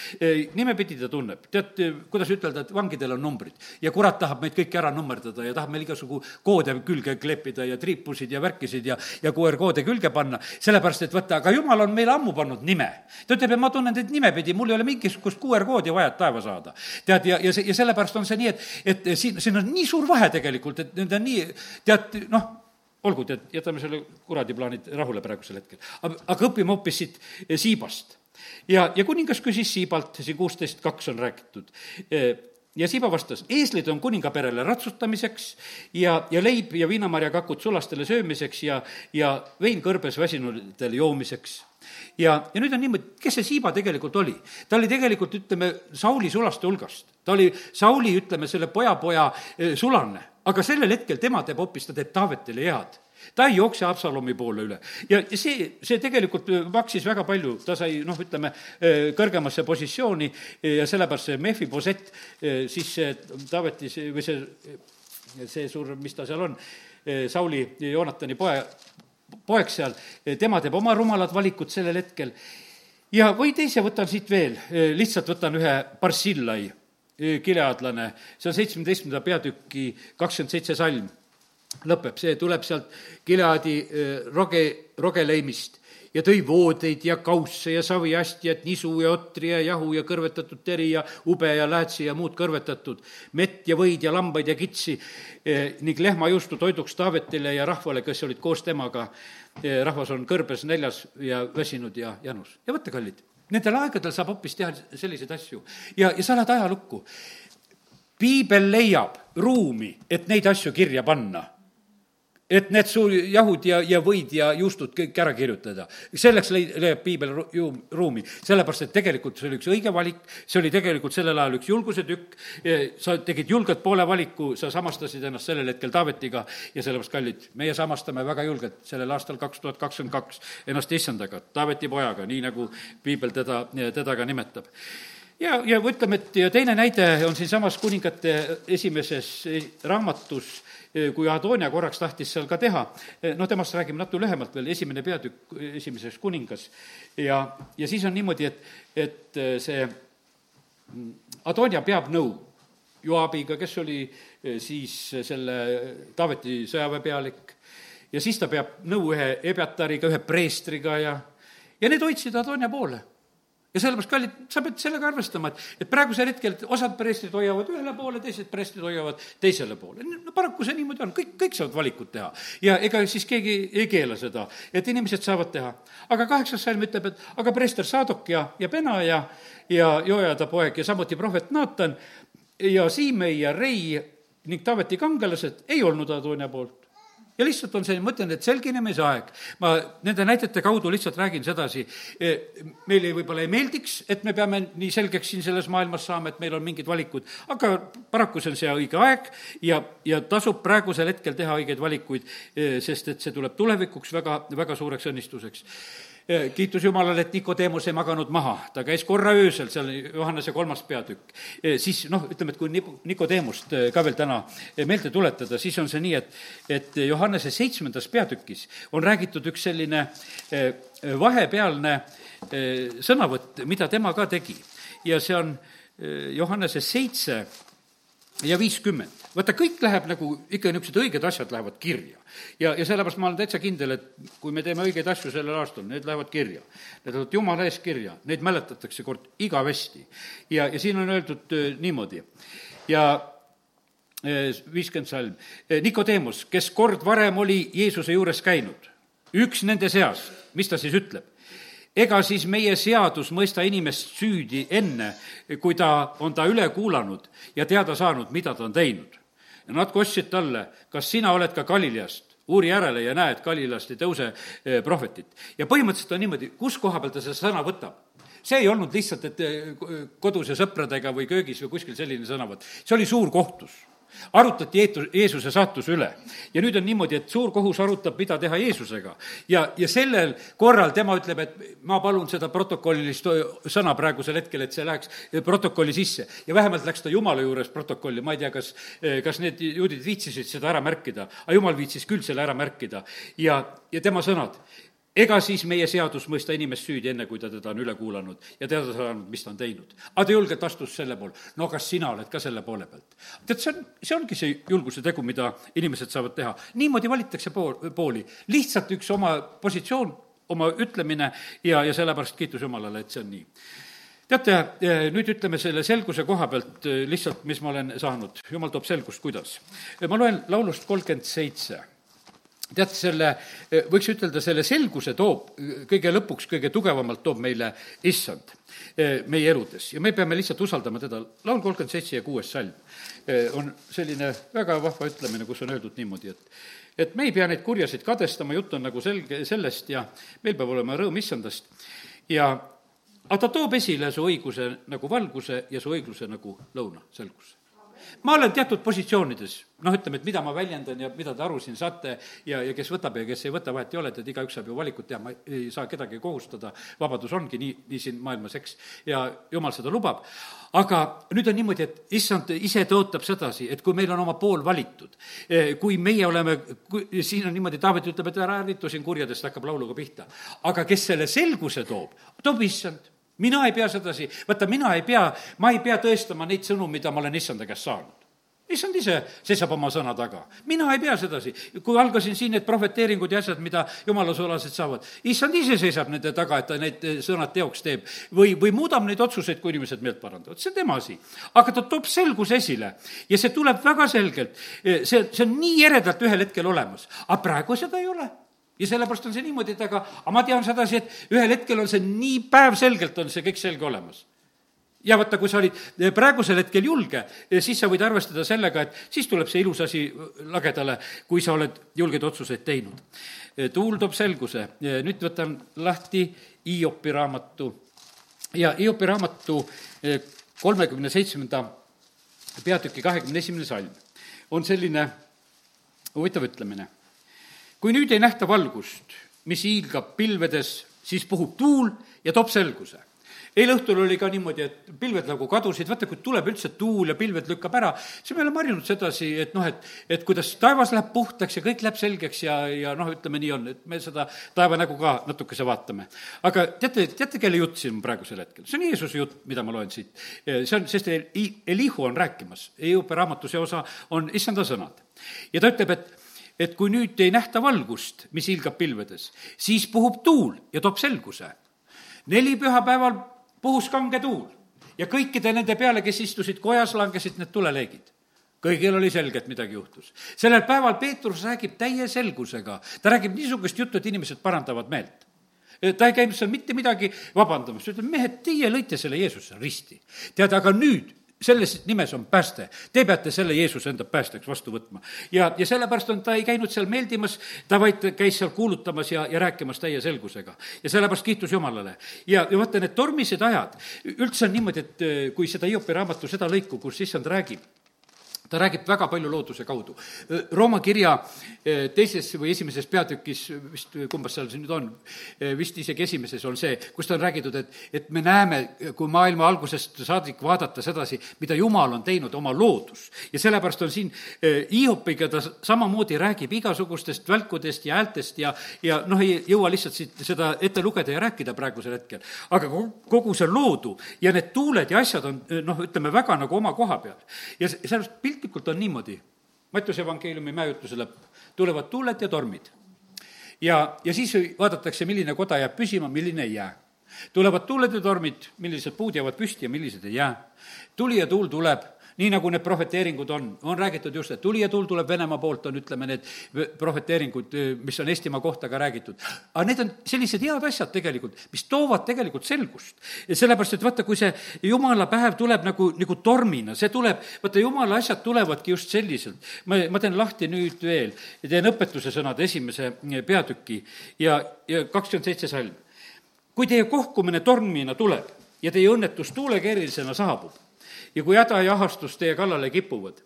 Speaker 1: nimepidi ta tunneb, tead, kuidas ütelda, et vangidel on numbrid ja kurat tahab meid kõiki ära nummerdada ja tahab meil igasugu koode külge kleepida ja triipusid ja värkisid ja, ja QR-koode külge panna, sellepärast et vaata, aga jumal on meile ammu pannud nime. ta ütleb, et ma tunnen teid nimepidi, mul ei ole mingisugust QR-koodi vaja, et taeva saada. tead, ja, ja see, ja selle sellepärast on see nii, et, et siin, siin on nii suur vahe tegelikult, et need on nii, tead, noh, olgu, tead, jätame selle kuradi plaanid rahule praegusel hetkel. aga õpime hoopis siit siibast. ja, ja kuningas küsis siibalt, siin kuusteist kaks on räägitud, ja Siiba vastas, eeslid on kuningaperele ratsutamiseks ja, ja leib ja viinamarjakakud sulastele söömiseks ja, ja vein kõrbes väsinutele joomiseks ja, ja nüüd on niimoodi, kes see Siiba tegelikult oli? ta oli tegelikult, ütleme, Sauli sulaste hulgast. Ta oli Sauli, ütleme, selle poja-poja eh, sulane, aga sellel hetkel tema teeb hoopis, ta teeb Taavetile head ta ei jookse Absalomi poole üle. ja see, see tegelikult maksis väga palju, ta sai noh, ütleme, eh, kõrgemasse positsiooni ja sellepärast see Mehhi-Posett, eh, siis see Taaveti või see, see suur, mis ta seal on, Sauli Joonatani poe, poeg seal, tema teeb oma rumalad valikud sellel hetkel. ja või teise võtan siit veel, lihtsalt võtan ühe Barsillai, kileadlane, see on seitsmeteistkümnenda peatüki kakskümmend seitse salm lõpeb, see tuleb sealt Gileadi roge, rogeleimist ja tõi voodeid ja kausse ja saviastjat, nisu ja otri ja jahu ja kõrvetatud teri ja ube ja läätsi ja muud kõrvetatud, mett ja võid ja lambaid ja kitsi eh, ning lehmajuustu toiduks Taavetile ja rahvale, kes olid koos temaga. Eh, rahvas on kõrbes näljas ja väsinud ja janus. ja võtta, kallid, nendel aegadel saab hoopis teha selliseid asju ja, ja sa lähed ajalukku. piibel leiab ruumi, et neid asju kirja panna et need su jahud ja, ja võid ja juustud kõik ära kirjutada. selleks leid-, leiab piibel ju ruumi, sellepärast et tegelikult see oli üks õige valik, see oli tegelikult sellel ajal üks julguse tükk, sa tegid julgelt poole valiku, sa samastasid ennast sellel hetkel Taavetiga. Ja sellepärast, kallid, meie samastame väga julgelt sellel aastal kaks tuhat kakskümmend kaks ennast issandaga, Taaveti pojaga, nii nagu piibel teda, teda ka nimetab. Ja, ja ütleme, et ja teine näide on siinsamas kuningate esimeses raamatus kui Adonia korraks tahtis seal ka teha, noh, temast räägime natuke lühemalt veel, esimene peatükk, esimeses kuningas. ja, ja siis on niimoodi, et, et see Adonia peab nõu Joabiga, kes oli siis selle Taaveti sõjaväepealik, ja siis ta peab nõu ühe Ebiatariga, ühe preestriga ja, ja need hoidsid Adonia poole ja sellepärast, kallid, sa pead sellega arvestama, et, et praegusel hetkel osad preestrid hoiavad ühele poole, teised preestrid hoiavad teisele poole. no paraku see niimoodi on, kõik, kõik saavad valikut teha. ja ega siis keegi ei keela seda, et inimesed saavad teha. aga kaheksas salm ütleb, et aga preester Sadok ja, ja Pena ja, ja Joajada poeg ja samuti prohvet Naatan ja Siimei ja Rei ning Taaveti kangelased ei olnud Adonia poolt ja lihtsalt on see, ma ütlen, et selginemise aeg. ma nende näidete kaudu lihtsalt räägin sedasi, e, meile võib-olla ei meeldiks, et me peame nii selgeks siin selles maailmas saama, et meil on mingid valikud, aga paraku see on see õige aeg ja, ja tasub praegusel hetkel teha õigeid valikuid, e, sest et see tuleb tulevikuks väga, väga suureks õnnistuseks kiitus Jumalale, et Nikodeemus ei maganud maha, ta käis korra öösel, seal Johannese kolmas peatükk. siis noh, ütleme, et kui Nikodeemust ka veel täna meelde tuletada, siis on see nii, et, et Johannese seitsmendas peatükis on räägitud üks selline vahepealne sõnavõtt, mida tema ka tegi. ja see on Johannese seitse ja viiskümmend. Vaata, kõik läheb nagu, ikka niisugused õiged asjad lähevad kirja. ja, ja sellepärast ma olen täitsa kindel, et kui me teeme õigeid asju sellel aastal, need lähevad kirja. Need lähevad jumala ees kirja, neid mäletatakse kord igavesti. ja, ja siin on öeldud äh, niimoodi ja äh, viiskümmend salm, äh, Nikodeemus, kes kord varem oli Jeesuse juures käinud, üks nende seast, mis ta siis ütleb? ega siis meie seadus mõista inimest süüdi enne, kui ta on ta üle kuulanud ja teada saanud, mida ta on teinud. Nad kostsid talle, kas sina oled ka Galileast? uuri järele ja näe, et Galileast ei tõuse eh, prohvetit. ja põhimõtteliselt on niimoodi, kus koha peal ta seda sõna võtab see ei olnud lihtsalt, et eh, kodus ja sõpradega või köögis või kuskil selline sõnavõtt, see oli suur kohtus arutati Jeesuse saatuse üle. ja nüüd on niimoodi, et suur kohus arutab, mida teha Jeesusega. ja, ja sellel korral tema ütleb, et ma palun seda protokollilist sõna praegusel hetkel, et see läheks protokolli sisse. ja vähemalt läks ta Jumala juures protokolli, ma ei tea, kas, kas need juudid viitsisid seda ära märkida, aga Jumal viitsis küll selle ära märkida. ja, ja tema sõnad, ega siis meie seadus mõista inimest süüdi, enne kui ta teda on üle kuulanud ja teada saanud, mis ta on teinud. aga ta julgelt astus selle poole, no kas sina oled ka selle poole pealt? tead, see on, see ongi see julguse tegu, mida inimesed saavad teha. niimoodi valitakse pool, pooli, lihtsalt üks oma positsioon, oma ütlemine ja, ja sellepärast kiitus Jumalale, et see on nii teate, nüüd ütleme selle selguse koha pealt lihtsalt, mis ma olen saanud, jumal toob selgust, kuidas. ma loen laulust kolmkümmend seitse tead, selle, võiks ütelda, selle selguse toob kõige lõpuks, kõige tugevamalt toob meile issand eh, meie eludes. Ja me peame lihtsalt usaldama teda. laul kolmkümmend seitse ja kuues salm eh, on selline väga vahva ütlemine, kus on öeldud niimoodi, et et me ei pea neid kurjasid kadestama, jutt on nagu selge sellest ja meil peab olema rõõm issandast. Ja aga ta toob esile su õiguse nagu valguse ja su õigluse nagu lõuna, selgus ma olen teatud positsioonides, noh, ütleme, et mida ma väljendan ja mida te aru siin saate ja, ja kes võtab ja kes ei võta, vahet ei ole, et igaüks saab ju valikut teha, ma ei saa kedagi kohustada, vabadus ongi nii, nii siin maailmas, eks, ja jumal seda lubab. aga nüüd on niimoodi, et issand ise tõotab sedasi, et kui meil on oma pool valitud, eh, kui meie oleme, kui siin on niimoodi, Taavet ütleb, et ära ärritu siin kurjadest, hakkab lauluga pihta. aga kes selle selguse toob, toob issand mina ei pea sedasi, vaata, mina ei pea, ma ei pea tõestama neid sõnu, mida ma olen issanda käest saanud issand ise seisab oma sõna taga. mina ei pea sedasi. kui algasin siin need prohveteeringud ja asjad, mida jumala sulased saavad, issand ise seisab nende taga, et ta need sõnad teoks teeb. või, või muudab neid otsuseid, kui inimesed meelt parandavad, see on tema asi. aga ta toob selguse esile ja see tuleb väga selgelt. see, see on nii eredalt ühel hetkel olemas, aga praegu seda ei ole ja sellepärast on see niimoodi, et aga, aga ma tean sedasi, et ühel hetkel on see nii päevselgelt, on see kõik selge olemas. Ja vaata, kui sa olid praegusel hetkel julge, siis sa võid arvestada sellega, et siis tuleb see ilus asi lagedale, kui sa oled julgeid otsuseid teinud. tuul toob selguse, nüüd võtan lahti Hiopi raamatu. Ja Hiopi raamatu kolmekümne seitsmenda peatüki kahekümne esimene salm on selline huvitav ütlemine kui nüüd ei nähta valgust, mis hiilgab pilvedes, siis puhub tuul ja toob selguse eile õhtul oli ka niimoodi, et pilved nagu kadusid, vaata, kui tuleb üldse tuul ja pilved lükkab ära, siis me oleme harjunud sedasi, et noh, et, et kuidas taevas läheb puhtaks ja kõik läheb selgeks ja, ja noh, ütleme nii on, et me seda taeva nägu ka natukese vaatame. aga teate, teate, kelle jutt siin praegusel hetkel? see on Jeesuse jutt, mida ma loen siit. see on, sest Elihu on rääkimas, Eiope raamatu see osa on issanda sõnad. ja ta ütleb, et et kui nüüd ei nähta valgust, mis hiilgab pilvedes, siis puhub tuul ja toob selguse. neli pühapäeval puhus kange tuul ja kõikide nende peale, kes istusid kojas, langesid need tuleleegid kõigil oli selge, et midagi juhtus. sellel päeval Peetrus räägib täie selgusega, ta räägib niisugust juttu, et inimesed parandavad meelt ta ei käinud seal mitte midagi vabandamas, ta ütleb, mehed, teie lõite selle Jeesuse risti. tead, aga nüüd selles nimes on pääste. Te peate selle Jeesuse enda päästjaks vastu võtma. ja, ja sellepärast on, ta ei käinud seal meeldimas, ta vaid käis seal kuulutamas ja, ja rääkimas täie selgusega. ja sellepärast kiitus Jumalale. ja, ja vaata, need tormised ajad, üldse on niimoodi, et eh, kui seda Hiopi raamatu, seda lõiku, kus issand räägib, ta räägib väga palju looduse kaudu. Rooma kirja eh, teises või esimeses peatükis, vist kumbas seal see nüüd on, eh, vist isegi esimeses on see, kus ta on räägitud, et, et me näeme, kui maailma algusest saadik vaadata sedasi, mida Jumal on teinud, oma loodus. ja sellepärast on siin eh, Hiopiga ta samamoodi räägib igasugustest välkudest ja häältest ja, ja noh, ei jõua lihtsalt siit seda ette lugeda ja rääkida praegusel hetkel. aga kogu see loodu ja need tuuled ja asjad on noh, ütleme väga nagu oma koha peal. ja sellepärast pilt piltlikult on niimoodi, Mattiuse evangeeliumi mäejutluse lõpp, tulevad tuuled ja tormid. ja, ja siis vaadatakse, milline koda jääb püsima, milline ei jää. tulevad tuuled ja tormid, millised puud jäävad püsti ja millised ei jää. tuli ja tuul tuleb, nii nagu need prohveteeringud on, on räägitud just, et tuli ja tuul tuleb Venemaa poolt, on ütleme, need prohveteeringud, mis on Eestimaa kohta ka räägitud. aga need on sellised head asjad tegelikult, mis toovad tegelikult selgust. sellepärast, et vaata, kui see jumala päev tuleb nagu, nagu tormina, see tuleb, vaata, jumala asjad tulevadki just selliselt. ma, ma teen lahti nüüd veel, teen õpetuse sõnade esimese peatüki ja, ja kakskümmend seitse salm. kui teie kohkumine tormina tuleb ja teie õnnetus tuulekeerilisena saabub ja kui häda ja ahastus teie kallale kipuvad,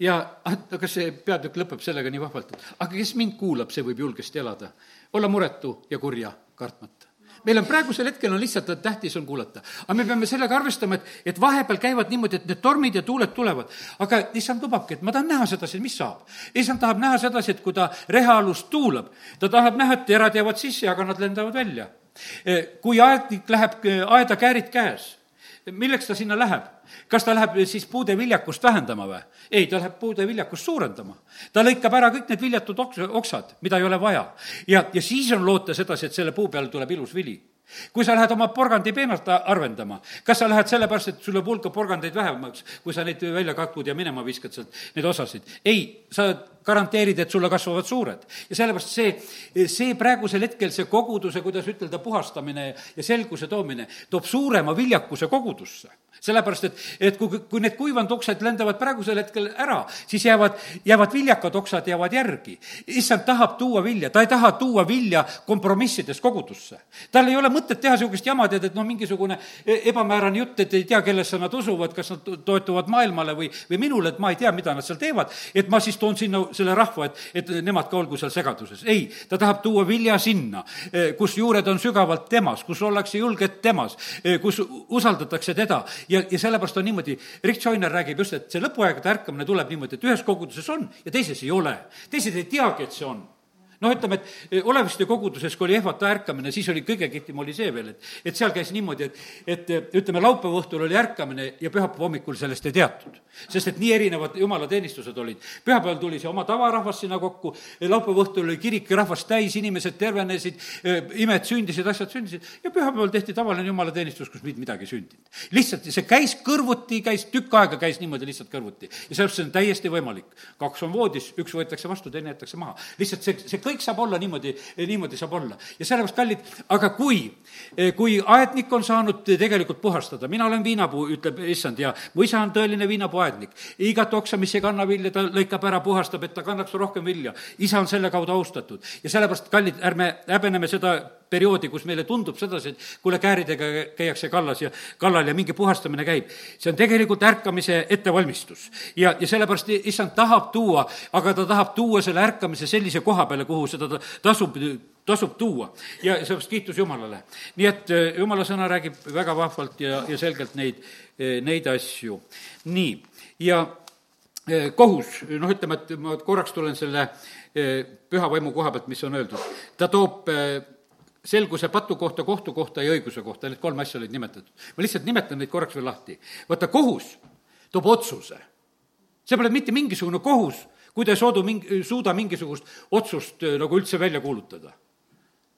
Speaker 1: ja aga kas see peatükk lõpeb sellega nii vahvalt, et aga kes mind kuulab, see võib julgesti elada, olla muretu ja kurja kartmata meil on praegusel hetkel on lihtsalt, tähtis on kuulata. aga me peame sellega arvestama, et, et vahepeal käivad niimoodi, et need tormid ja tuuled tulevad. aga issand lubabki, et ma tahan näha sedasi, mis saab. issand tahab näha sedasi, et kui ta rehealust tuulab, ta tahab näha, et terad jäävad sisse, aga nad lendavad välja. kui aednik läheb aeda käärid käes milleks ta sinna läheb? kas ta läheb siis puude viljakust vähendama või? ei, ta läheb puude viljakust suurendama. ta lõikab ära kõik need viljatud oks-, oksad, mida ei ole vaja. ja, ja siis on loota sedasi, et selle puu peal tuleb ilus vili kui sa lähed oma porgandi peenart arvendama, kas sa lähed sellepärast, et sul jääb hulka porgandeid vähemaks, kui sa neid välja kakud ja minema viskad sealt neid osasid? ei, sa garanteerid, et sulle kasvavad suured. ja sellepärast see, see praegusel hetkel, see koguduse, kuidas ütelda, puhastamine ja selguse toomine, toob suurema viljakuse kogudusse sellepärast, et, et kui, kui need kuivanud oksad lendavad praegusel hetkel ära, siis jäävad, jäävad viljakad oksad jäävad järgi. issand tahab tuua vilja, ta ei taha tuua vilja kompromissides kogudusse. tal ei ole mõtet teha niisugust jama, tead, et noh, mingisugune e-, ebamäärane jutt, et ei tea, kellesse nad usuvad, kas nad toetuvad maailmale või, või minule, et ma ei tea, mida nad seal teevad, et ma siis toon sinna selle rahva, et, et nemad ka olgu seal segaduses. ei, ta tahab tuua vilja sinna, e, kus juured on sügavalt temas, kus ollakse julged temas, e, kus usaldatakse teda ja, ja sellepärast on niimoodi, Rick Joyner räägib just, et see lõpuaegade ärkamine tuleb niimoodi, et ühes koguduses on ja teises ei ole. teised ei teagi, et see on noh, ütleme, et eh, Oleviste koguduses, kui oli ehvata ärkamine, siis oli kõige kihvtim oli see veel, et, et seal käis niimoodi, et, et eh, ütleme, laupäeva õhtul oli ärkamine ja pühapäeva hommikul sellest ei teatud. sest et nii erinevad jumalateenistused olid. pühapäeval tuli see oma tavarahvas sinna kokku, laupäeva õhtul oli kirik rahvast täis, inimesed tervenesid, imed sündisid, asjad sündisid ja pühapäeval tehti tavaline jumalateenistus, kus mitte midagi ei sündinud. lihtsalt see käis kõrvuti, käis tükk aega, käis niimoodi lihtsalt kõrvuti. ja sellepärast see on täiesti võimalik. kaks on voodis, üks võetakse vastu, teine jäetakse maha. lihtsalt see, see kõik saab olla niimoodi, niimoodi saab olla. ja sellepärast, kallid, aga kui, kui aednik on saanud tegelikult puhastada, mina olen viinapuu, ütleb issand, ja mu isa on tõeline viinapuu aednik. igat oksa, mis ei kanna vilja, ta lõikab ära, puhastab, et ta kannaks rohkem vilja. isa on selle kaudu austatud ja sellepärast, kallid, ärme häbeneme seda perioodi, kus meile tundub sedasi, et kuule, kääridega käiakse kallas ja kallal ja mingi puhastamine käib. see on tegelikult ärkamise ettevalmistus. ja, ja sellepärast issand tahab tuua, aga ta tahab tuua selle ärkamise sellise koha peale, kuhu seda tasub tasub tuua ja sellepärast kiitus Jumalale. nii et eh, Jumala sõna räägib väga vahvalt ja, ja selgelt neid, eh, neid asju. nii, ja eh, kohus, noh, ütleme, et ma korraks tulen selle püha vaimu koha pealt, mis on öeldud. ta toob selguse patu kohta, kohtu kohta ja õiguse kohta, need kolm asja olid nimetatud. ma lihtsalt nimetan neid korraks veel lahti. vaata, kohus toob otsuse. see pole mitte mingisugune kohus, kui ta ei soodu mingi, suuda mingisugust otsust äh, nagu üldse välja kuulutada.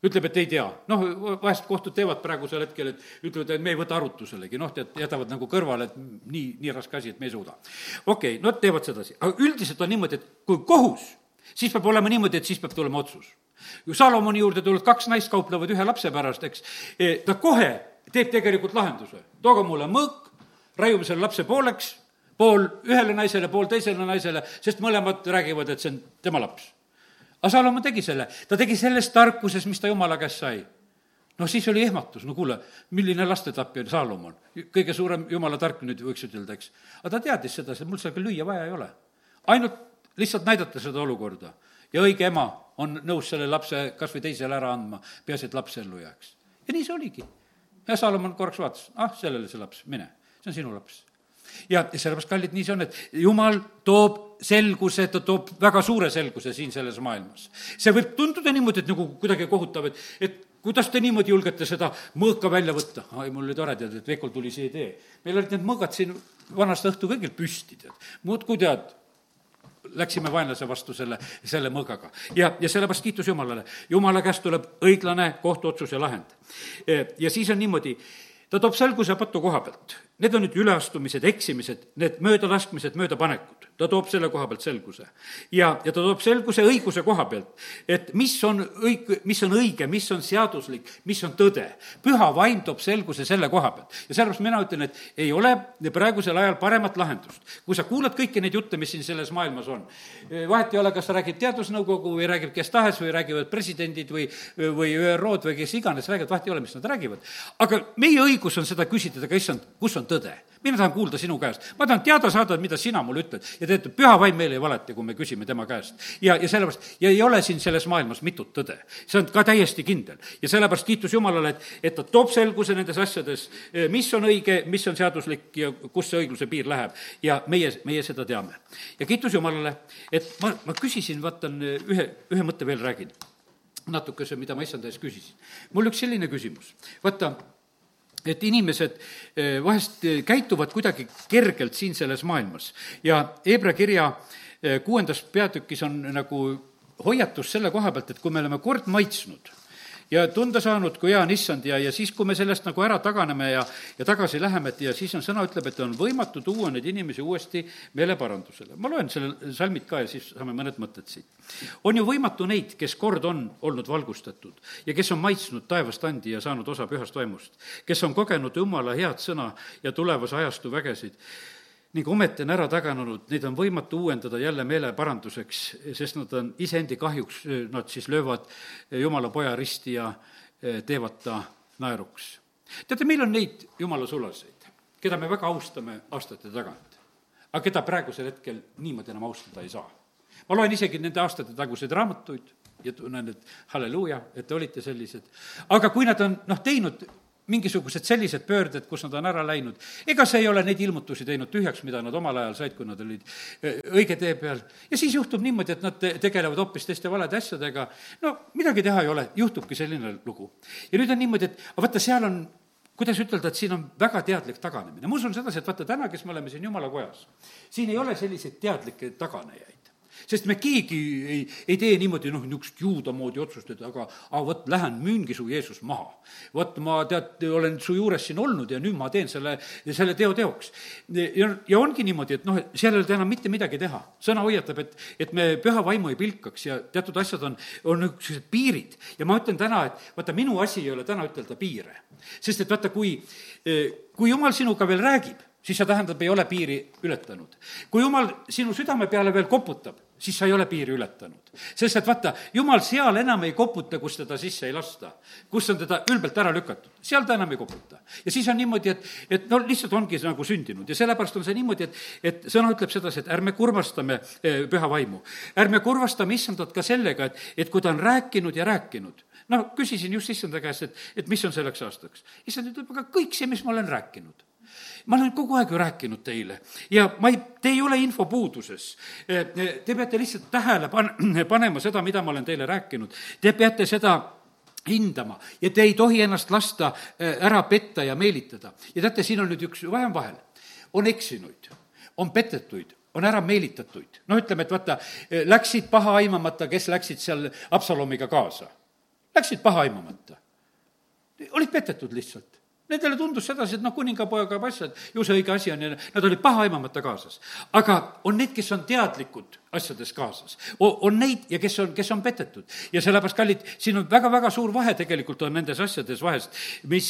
Speaker 1: ütleb, et ei tea. noh, vahest kohtud teevad praegusel hetkel, et ütlevad, et me ei võta arutuselegi, noh, tead, jätavad nagu kõrvale, et nii, nii raske asi, et me ei suuda. okei okay,, no teevad sedasi, aga üldiselt on niimoodi, et kui kohus, siis peab olema niimoodi, et siis peab tulema otsus ju Salomoni juurde tulevad kaks naist, kauplevad ühe lapse pärast, eks. E, ta kohe teeb tegelikult lahenduse. tooge mulle mõõk, raiume selle lapse pooleks, pool ühele naisele, pool teisele naisele, sest mõlemad räägivad, et see on tema laps. aga Salomon tegi selle, ta tegi selles tarkuses, mis ta jumala käest sai noh, siis oli ehmatus, no kuule, milline lastetapja Saalomon, kõige suurem jumala tark nüüd võiks ütelda, eks. aga ta teadis seda, mul seda küll lüüa vaja ei ole. ainult lihtsalt näidata seda olukorda ja õige ema on nõus selle lapse kas või teisele ära andma, peaasi, et laps ellu jääks. ja nii see oligi. ja Salomon korraks vaatas, ah, sellele see laps, mine, see on sinu laps. ja, sellepärast, kallid, nii see on, et jumal toob selguse, ta toob väga suure selguse siin selles maailmas. see võib tunduda niimoodi, et nagu kuidagi kohutav, et, et kuidas te niimoodi julgete seda mõõka välja võtta? ai, mul oli tore, tead, et Veikol tuli see idee. meil olid need mõõgad siin vanast õhtu kõigil püsti, tead. muudkui tead, läksime vaenlase vastu selle, selle mõõgaga. ja, ja sellepärast kiitus Jumalale. Jumala käest tuleb õiglane kohtuotsus ja lahend. ja siis on niimoodi, ta toob selguse patu koha pealt. Need on nüüd üleastumised, eksimised, need möödalaskmised, möödapanekud. ta toob selle koha pealt selguse. ja, ja ta toob selguse õiguse koha pealt, et mis on õig-, mis on õige, mis on seaduslik, mis on tõde. püha vaim toob selguse selle koha pealt. ja sellepärast mina ütlen, et ei ole praegusel ajal paremat lahendust. kui sa kuulad kõiki neid jutte, mis siin selles maailmas on, vahet ei ole, kas räägib teadusnõukogu või räägib kes tahes või räägivad presidendid või, või ÜRO-d või kes iganes räägivad, vahet ei ole, mis nad räägivad. aga meie õigus on seda küsitleda, aga issand, kus on tõde? mina tahan kuulda sinu käest, ma tahan teada saada, mida sina mulle ütled ja tead, püha vaim meil ei valeta, kui me küsime tema käest. ja, ja sellepärast, ja ei ole siin selles maailmas mitut tõde, see on ka täiesti kindel. ja sellepärast kiitus Jumalale, et, et ta toob selguse nendes asjades, mis on õige, mis on seaduslik ja kus see õigluse piir läheb ja meie, meie seda teame. ja kiitus Jumalale, et ma, ma küsisin, vaatan, ühe, ühe mõtte veel räägin natukese, mida ma issanda ees küsisin. mul üks selline küsimus, vaata, et inimesed eh, vahest eh, käituvad kuidagi kergelt siin selles maailmas. Ja Hebra kirja eh, kuuendas peatükis on nagu hoiatus selle koha pealt, et kui me oleme kord maitsnud ja tunda saanud, kui hea on issand ja, ja siis, kui me sellest nagu ära taganeme ja, ja tagasi läheme, et ja siis on sõna ütleb, et on võimatu tuua neid inimesi uuesti meeleparandusele. ma loen selle salmid ka ja siis saame mõned mõtted siit. on ju võimatu neid, kes kord on olnud valgustatud ja kes on maitsnud taevast andi ja saanud osa pühast vaimust, kes on kogenud Jumala head sõna ja tulevase ajastu vägesid ning ometi on ära taganenud, neid on võimatu uuendada jälle meeleparanduseks, sest nad on iseendi kahjuks, nad siis löövad Jumala poja risti ja eh, teevad ta naeruks. teate, meil on neid Jumala sulaseid, keda me väga austame aastate tagant, aga keda praegusel hetkel niimoodi enam austada ei saa. ma loen isegi nende aastate taguseid raamatuid ja tunnen, et halleluuja, et te olite sellised, aga kui nad on noh, teinud mingisugused sellised pöörded, kus nad on ära läinud. ega see ei ole neid ilmutusi teinud tühjaks, mida nad omal ajal said, kui nad olid e, õige tee peal. ja siis juhtub niimoodi, et nad te-, tegelevad hoopis teiste valede asjadega. no midagi teha ei ole, juhtubki selline lugu. ja nüüd on niimoodi, et vaata, seal on kuidas ütelda, et siin on väga teadlik taganemine. ma usun sedasi, et vaata, täna, kes me oleme siin jumala kojas, siin ei ole selliseid teadlikke taganejaid sest me keegi ei, ei tee niimoodi, noh, niisugust juuda moodi otsust, et aga, aga vot lähen müüngi su Jeesus maha. vot ma tead, olen su juures siin olnud ja nüüd ma teen selle, selle teo teoks. ja, ja ongi niimoodi, et noh, seal ei ole enam mitte midagi teha. sõna hoiatab, et, et me püha vaimu ei pilkaks ja teatud asjad on, on niisugused piirid. ja ma ütlen täna, et vaata, minu asi ei ole täna ütelda piire. sest et vaata, kui, kui jumal sinuga veel räägib, siis see tähendab, ei ole piiri ületanud. kui jumal sinu südame peale veel koputab, siis sa ei ole piiri ületanud. sest et vaata, jumal seal enam ei koputa, kus teda sisse ei lasta. kus on teda ülbelt ära lükatud, seal ta enam ei koputa. ja siis on niimoodi, et, et no lihtsalt ongi nagu sündinud ja sellepärast on see niimoodi, et, et sõna ütleb sedasi, et ärme kurvastame eh, püha vaimu. ärme kurvastame issandat ka sellega, et, et kui ta on rääkinud ja rääkinud, no küsisin just issanda käest, et, et mis on selleks aastaks. issand ütleb, aga kõik see, mis ma olen rääkinud ma olen kogu aeg ju rääkinud teile ja ma ei, te ei ole infopuuduses. Te peate lihtsalt tähele pan-, panema seda, mida ma olen teile rääkinud. Te peate seda hindama ja te ei tohi ennast lasta äh, ära petta ja meelitada. ja teate, siin on nüüd üks vahe on vahel. on eksinuid, on petetuid, on ära meelitatuid. noh, ütleme, et vaata, äh, läksid paha aimamata, kes läksid seal Absalomiga kaasa. Läksid paha aimamata. olid petetud lihtsalt Nendele tundus sedasi, et noh, kuningapojaga asjad, ju see õige asi on ja nad olid pahaaimamata kaasas. aga on neid, kes on teadlikud asjades kaasas. on neid ja kes on, kes on petetud. ja sellepärast, kallid, siin on väga-väga suur vahe tegelikult on nendes asjades vahest, mis,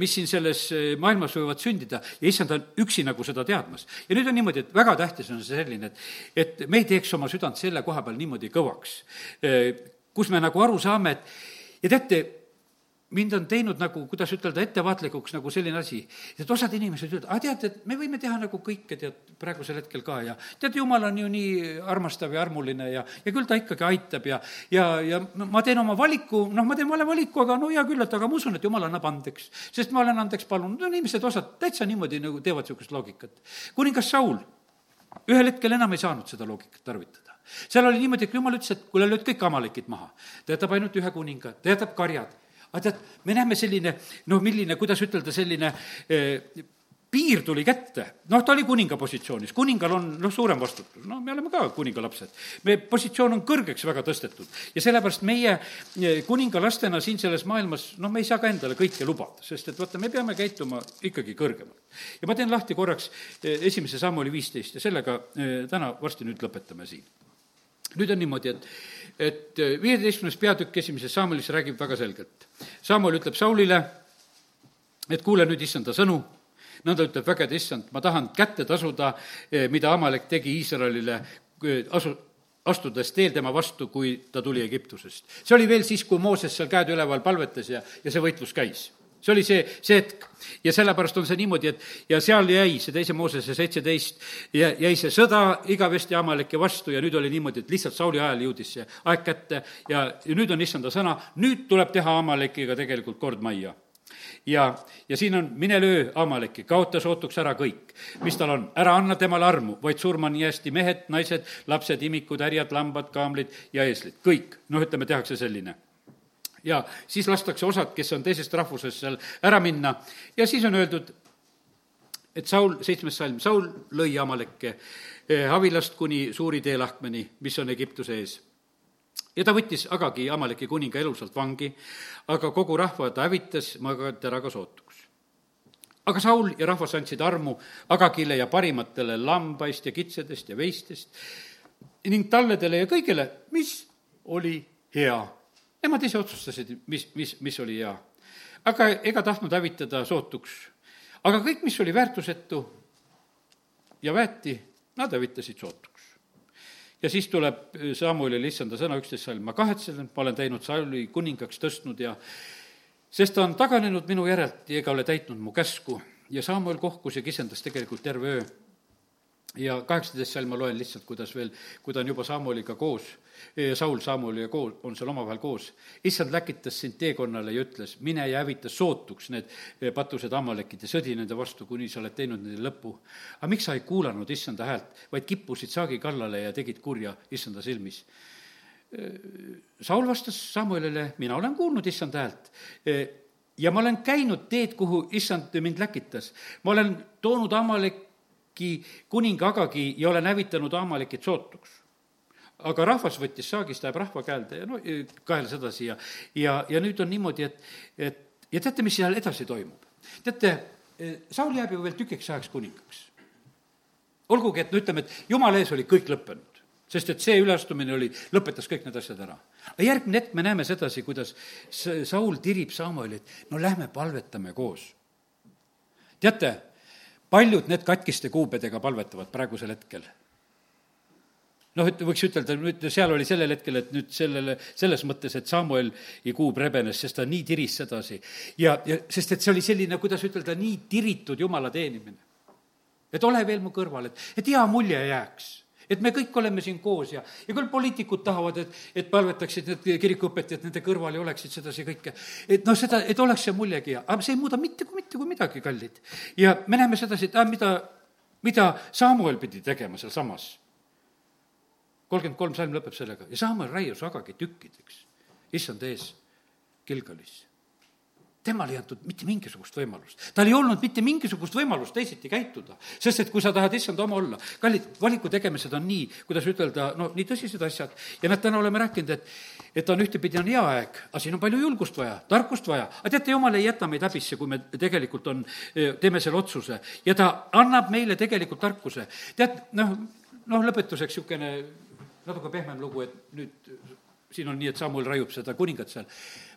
Speaker 1: mis siin selles maailmas võivad sündida ja issand on üksi nagu seda teadmas. ja nüüd on niimoodi, et väga tähtis on see selline, et, et me ei teeks oma südant selle koha peal niimoodi kõvaks, kus me nagu aru saame, et ja teate, mind on teinud nagu, kuidas ütelda, ettevaatlikuks nagu selline asi, et osad inimesed ütlevad, aga tead, et me võime teha nagu kõike, tead, praegusel hetkel ka ja tead, jumal on ju nii armastav ja armuline ja, ja küll ta ikkagi aitab ja, ja, ja ma teen oma valiku, noh, ma teen vale valiku, aga no hea küll, et aga ma usun, et jumal annab andeks. sest ma olen andeks palunud, no inimesed osad täitsa niimoodi nagu teevad niisugust loogikat. kuningas Saul ühel hetkel enam ei saanud seda loogikat tarvitada seal oli niimoodi, et jumal ütles, et kuule, lööd kõik amalekid maha. ta jätab ainult ühe kuninga, ta jätab karjad aga tead, me näeme selline, no milline, kuidas ütelda, selline eh, piir tuli kätte, noh, ta oli kuninga positsioonis, kuningal on noh, suurem vastutus, no me oleme ka kuninga lapsed. meie positsioon on kõrgeks väga tõstetud ja sellepärast meie eh, kuningalastena siin selles maailmas, noh, me ei saa ka endale kõike lubada, sest et vaata, me peame käituma ikkagi kõrgemalt. ja ma teen lahti korraks eh, esimese sammu oli viisteist ja sellega eh, täna varsti nüüd lõpetame siin. nüüd on niimoodi, et, et viieteistkümnes peatükk esimeses Samuelis räägib väga selgelt. Samuel ütleb Saulile, et kuule nüüd issanda sõnu nõnda ütleb vägede issand, ma tahan kätte tasuda, eh, mida Amalek tegi Iisraelile, asu, astudes teel tema vastu, kui ta tuli Egiptusest. see oli veel siis, kui Mooses seal käed üleval palvetas ja, ja see võitlus käis see oli see, see hetk. Ja sellepärast on see niimoodi, et ja seal jäi see teise Moosese seitseteist, jäi see sõda igavesti Amaleki vastu ja nüüd oli niimoodi, et lihtsalt Sauli ajal jõudis see aeg kätte ja, ja nüüd on issanda sõna, nüüd tuleb teha Amalekiga tegelikult kord majja. Ja, ja siin on, mine löö Amaleki, kaota sootuks ära kõik, mis tal on, ära anna temale armu, vaid surma nii hästi mehed, naised, lapsed, imikud, härjad, lambad, kaamlid ja eeslid, kõik, noh, ütleme, tehakse selline ja siis lastakse osad, kes on teisest rahvusest seal ära minna ja siis on öeldud, et Saul, seitsmes salm, Saul lõi Amalekke eh, Havilast kuni suuri teelahkmeni, mis on Egiptuse ees ja ta võttis Agagi, Amaleki kuninga elusalt vangi, aga kogu rahva ta hävitas Magateraga sootuks. aga Saul ja rahvas andsid armu Agagile ja parimatele lambaist ja kitsedest ja veistest ning talledele ja kõigele, mis oli hea. Nemad ise otsustasid, mis, mis, mis oli hea. aga ega tahtnud hävitada sootuks. aga kõik, mis oli väärtusetu ja väeti, nad hävitasid sootuks ja siis tuleb äh, Samuelile issanda sõna üksteist salm, ma kahetsen, et ma olen teinud Sauli kuningaks tõstnud ja sest ta on taganenud minu järelt ega ole täitnud mu käsku ja Samuel kohkus ja kisendas tegelikult terve öö ja kaheksateist salm ma loen lihtsalt, kuidas veel, kui ta on juba Samueliga koos, Saul Samueliga koos, on seal omavahel koos. issand läkitas sind teekonnale ja ütles, mine ja hävita sootuks need eh, patused ammalekid ja sõdi nende vastu, kuni sa oled teinud nende lõpu. aga miks sa ei kuulanud issanda häält, vaid kippusid saagi kallale ja tegid kurja issanda silmis? Eh, Saul vastas Samuelile, mina olen kuulnud issanda häält eh, ja ma olen käinud teed, kuhu issand mind läkitas. ma olen toonud Amalek Agagi, kuninga Agagi ja olen hävitanud Amalekit sootuks. aga rahvas võttis saagist, läheb rahva käelde ja no kaelas edasi ja, ja, ja nüüd on niimoodi, et, et ja teate, mis seal edasi toimub? teate, Saul jääb ju veel tükiks ajaks kuningaks. olgugi, et no ütleme, et jumala ees oli kõik lõppenud sest et see üleastumine oli, lõpetas kõik need asjad ära. aga järgmine hetk me näeme sedasi, kuidas Saul tirib Samueli, et no lähme palvetame koos. teate, paljud need katkiste kuubedega palvetavad praegusel hetkel noh, et võiks ütelda, nüüd seal oli sellel hetkel, et nüüd sellele, selles mõttes, et Samueli kuub rebenes, sest ta nii tiris sedasi. ja, ja sest et see oli selline, kuidas ütelda, nii tiritud jumala teenimine. et ole veel mu kõrval, et, et hea mulje jääks et me kõik oleme siin koos ja, ja küll poliitikud tahavad, et, et palvetaksid need kirikuõpetajad nende kõrval ja oleksid sedasi kõike. et noh, seda, et oleks see muljegi hea, aga see ei muuda mitte kui mitte kui midagi, kallid. ja me näeme sedasi, et ah, mida, mida Samuel pidi tegema sealsamas. kolmkümmend kolm salm lõpeb sellega ja Samuel raius agagi tükkideks, issand ees, Gilgalis temale ei antud mitte mingisugust võimalust. tal ei olnud mitte mingisugust võimalust teisiti käituda, sest et kui sa tahad issand oma olla, kallid, valiku tegemised on nii, kuidas ütelda, no nii tõsised asjad ja näed, täna oleme rääkinud, et et on ühtepidi on hea aeg, aga siin on palju julgust vaja, tarkust vaja. aga teate, jumal ei jäta meid häbisse, kui me tegelikult on, teeme selle otsuse ja ta annab meile tegelikult tarkuse. tead, noh, noh, lõpetuseks niisugune natuke pehmem lugu, et nüüd siin on nii, et Samuel raiub seda kuningat seal.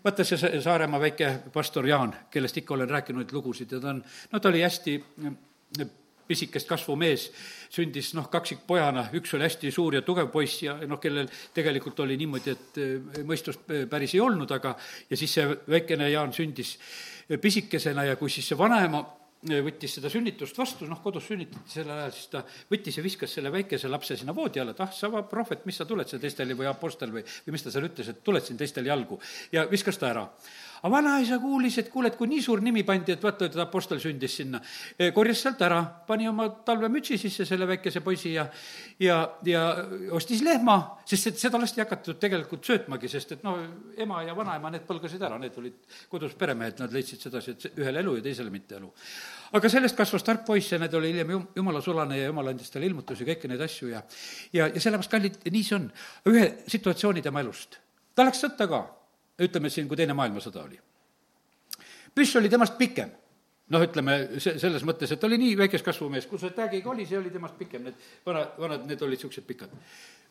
Speaker 1: Vaata see Saaremaa väike pastor Jaan, kellest ikka olen rääkinud neid lugusid ja ta on, no ta oli hästi mm, pisikest kasvu mees, sündis noh, kaksikpojana, üks oli hästi suur ja tugev poiss ja noh, kellel tegelikult oli niimoodi, et eh, mõistust päris ei olnud, aga ja siis see väikene Jaan sündis pisikesena ja kui siis see vanaema võttis seda sünnitust vastu, noh, kodus sünnitati sel ajal, siis ta võttis ja viskas selle väikese lapse sinna voodi alla, et ah, sa prohvet, mis sa tuled siia teistele või apostel või, või mis ta seal ütles, et tuled siin teistel jalgu. ja viskas ta ära. Aga vanaisa kuulis, et kuule, et kui nii suur nimi pandi, et vaata, et Apostel sündis sinna, korjas sealt ära, pani oma talvemütsi sisse selle väikese poisi ja ja, ja ostis lehma, sest et seda lasti hakatud tegelikult söötmagi, sest et no ema ja vanaema, need põlgasid ära, need olid kodus peremehed, nad leidsid sedasi, et ühele elu ja teisele mitte elu. aga sellest kasvas tark poiss ja need oli hiljem jum-, jumala sulane ja jumal andis talle ilmutusi, kõiki neid asju ja ja, ja sellepärast, kallid, nii see on. ühe situatsiooni tema elust. ta läks sõtta ka ütleme siin, kui Teine maailmasõda oli. püss oli temast pikem. noh, ütleme se-, selles mõttes, et ta oli nii väikest kasvu mees, kui see tägiga oli, see oli temast pikem, need vana, vanad, need olid niisugused pikad.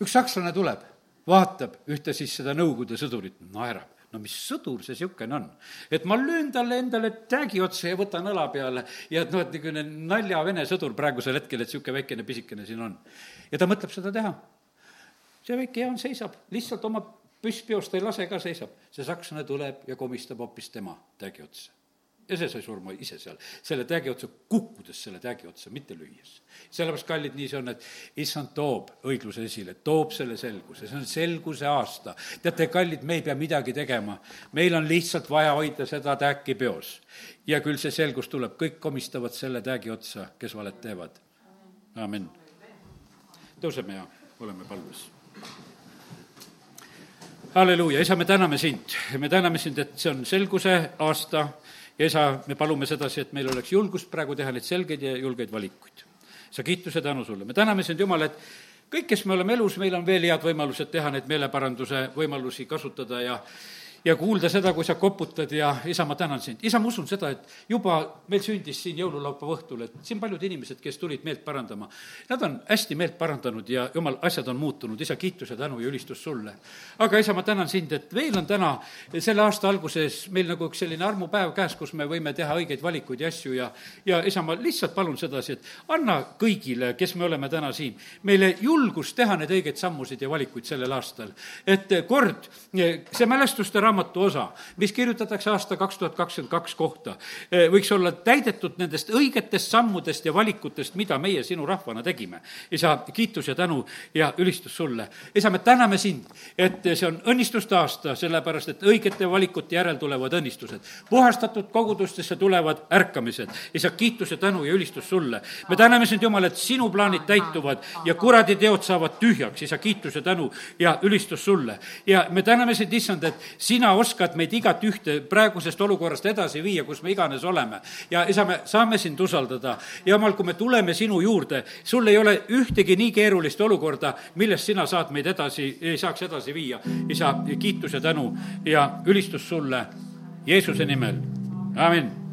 Speaker 1: üks sakslane tuleb, vaatab ühte siis seda Nõukogude sõdurit, naerab no mis sõdur see niisugune on? et ma löön talle endale täägi otsa ja võtan õla peale ja et noh, et niisugune naljavene sõdur praegusel hetkel, et niisugune väikene pisikene siin on. ja ta mõtleb seda teha. see väike Jaan seisab, lihtsalt oma püsspeost ei lase ka, seisab. see sakslane tuleb ja komistab hoopis tema täägi otsa. ja see sai surma ise seal, selle täägi otsa, kukkudes selle täägi otsa, mitte lüües. sellepärast, kallid, nii see on, et issand toob õigluse esile, toob selle selguse, see on selguse aasta. teate, kallid, me ei pea midagi tegema, meil on lihtsalt vaja hoida seda tääki peos. ja küll see selgus tuleb, kõik komistavad selle täägi otsa, kes valet teevad. amin. tõuseme ja oleme palves halleluuja, isa, me täname sind, me täname sind, et see on selguse aasta. Ja isa, me palume sedasi, et meil oleks julgust praegu teha neid selgeid ja julgeid valikuid. sa kiituse tänu sulle, me täname sind, Jumal, et kõik, kes me oleme elus, meil on veel head võimalused teha neid meeleparanduse võimalusi kasutada ja ja kuulda seda, kui sa koputad ja isa, ma tänan sind. isa, ma usun seda, et juba meil sündis siin jõululaupäeva õhtul, et siin paljud inimesed, kes tulid meelt parandama, nad on hästi meelt parandanud ja jumal, asjad on muutunud, isa, kiitus ja tänu ja ülistus sulle. aga isa, ma tänan sind, et veel on täna selle aasta alguses meil nagu üks selline armupäev käes, kus me võime teha õigeid valikuid ja asju ja ja isa, ma lihtsalt palun sedasi, et anna kõigile, kes me oleme täna siin, meile julgust teha neid õigeid sammusid ja valikuid sellel aastal. et kord see mälestuste raamatu osa, mis kirjutatakse aasta kaks tuhat kakskümmend kaks kohta, eh, võiks olla täidetud nendest õigetest sammudest ja valikutest, mida meie sinu rahvana tegime. isa, kiitus ja tänu ja ülistus sulle. isa, me täname sind, et see on õnnistuste aasta, sellepärast et õigete valikute järel tulevad õnnistused. puhastatud kogudustesse tulevad ärkamised. isa, kiitus ja tänu ja ülistus sulle. me täname sind, Jumal, et sinu plaanid täituvad ja kuradi teod saavad tühjaks, isa, kiitus ja tänu ja ülistus sulle. ja me täname sind, issand, et sina sina oskad meid igat ühte praegusest olukorrast edasi viia, kus me iganes oleme. ja isa, me saame sind usaldada. jumal, kui me tuleme sinu juurde, sul ei ole ühtegi nii keerulist olukorda, millest sina saad meid edasi, ei saaks edasi viia. isa, kiitus ja tänu ja ülistus sulle Jeesuse nimel, amin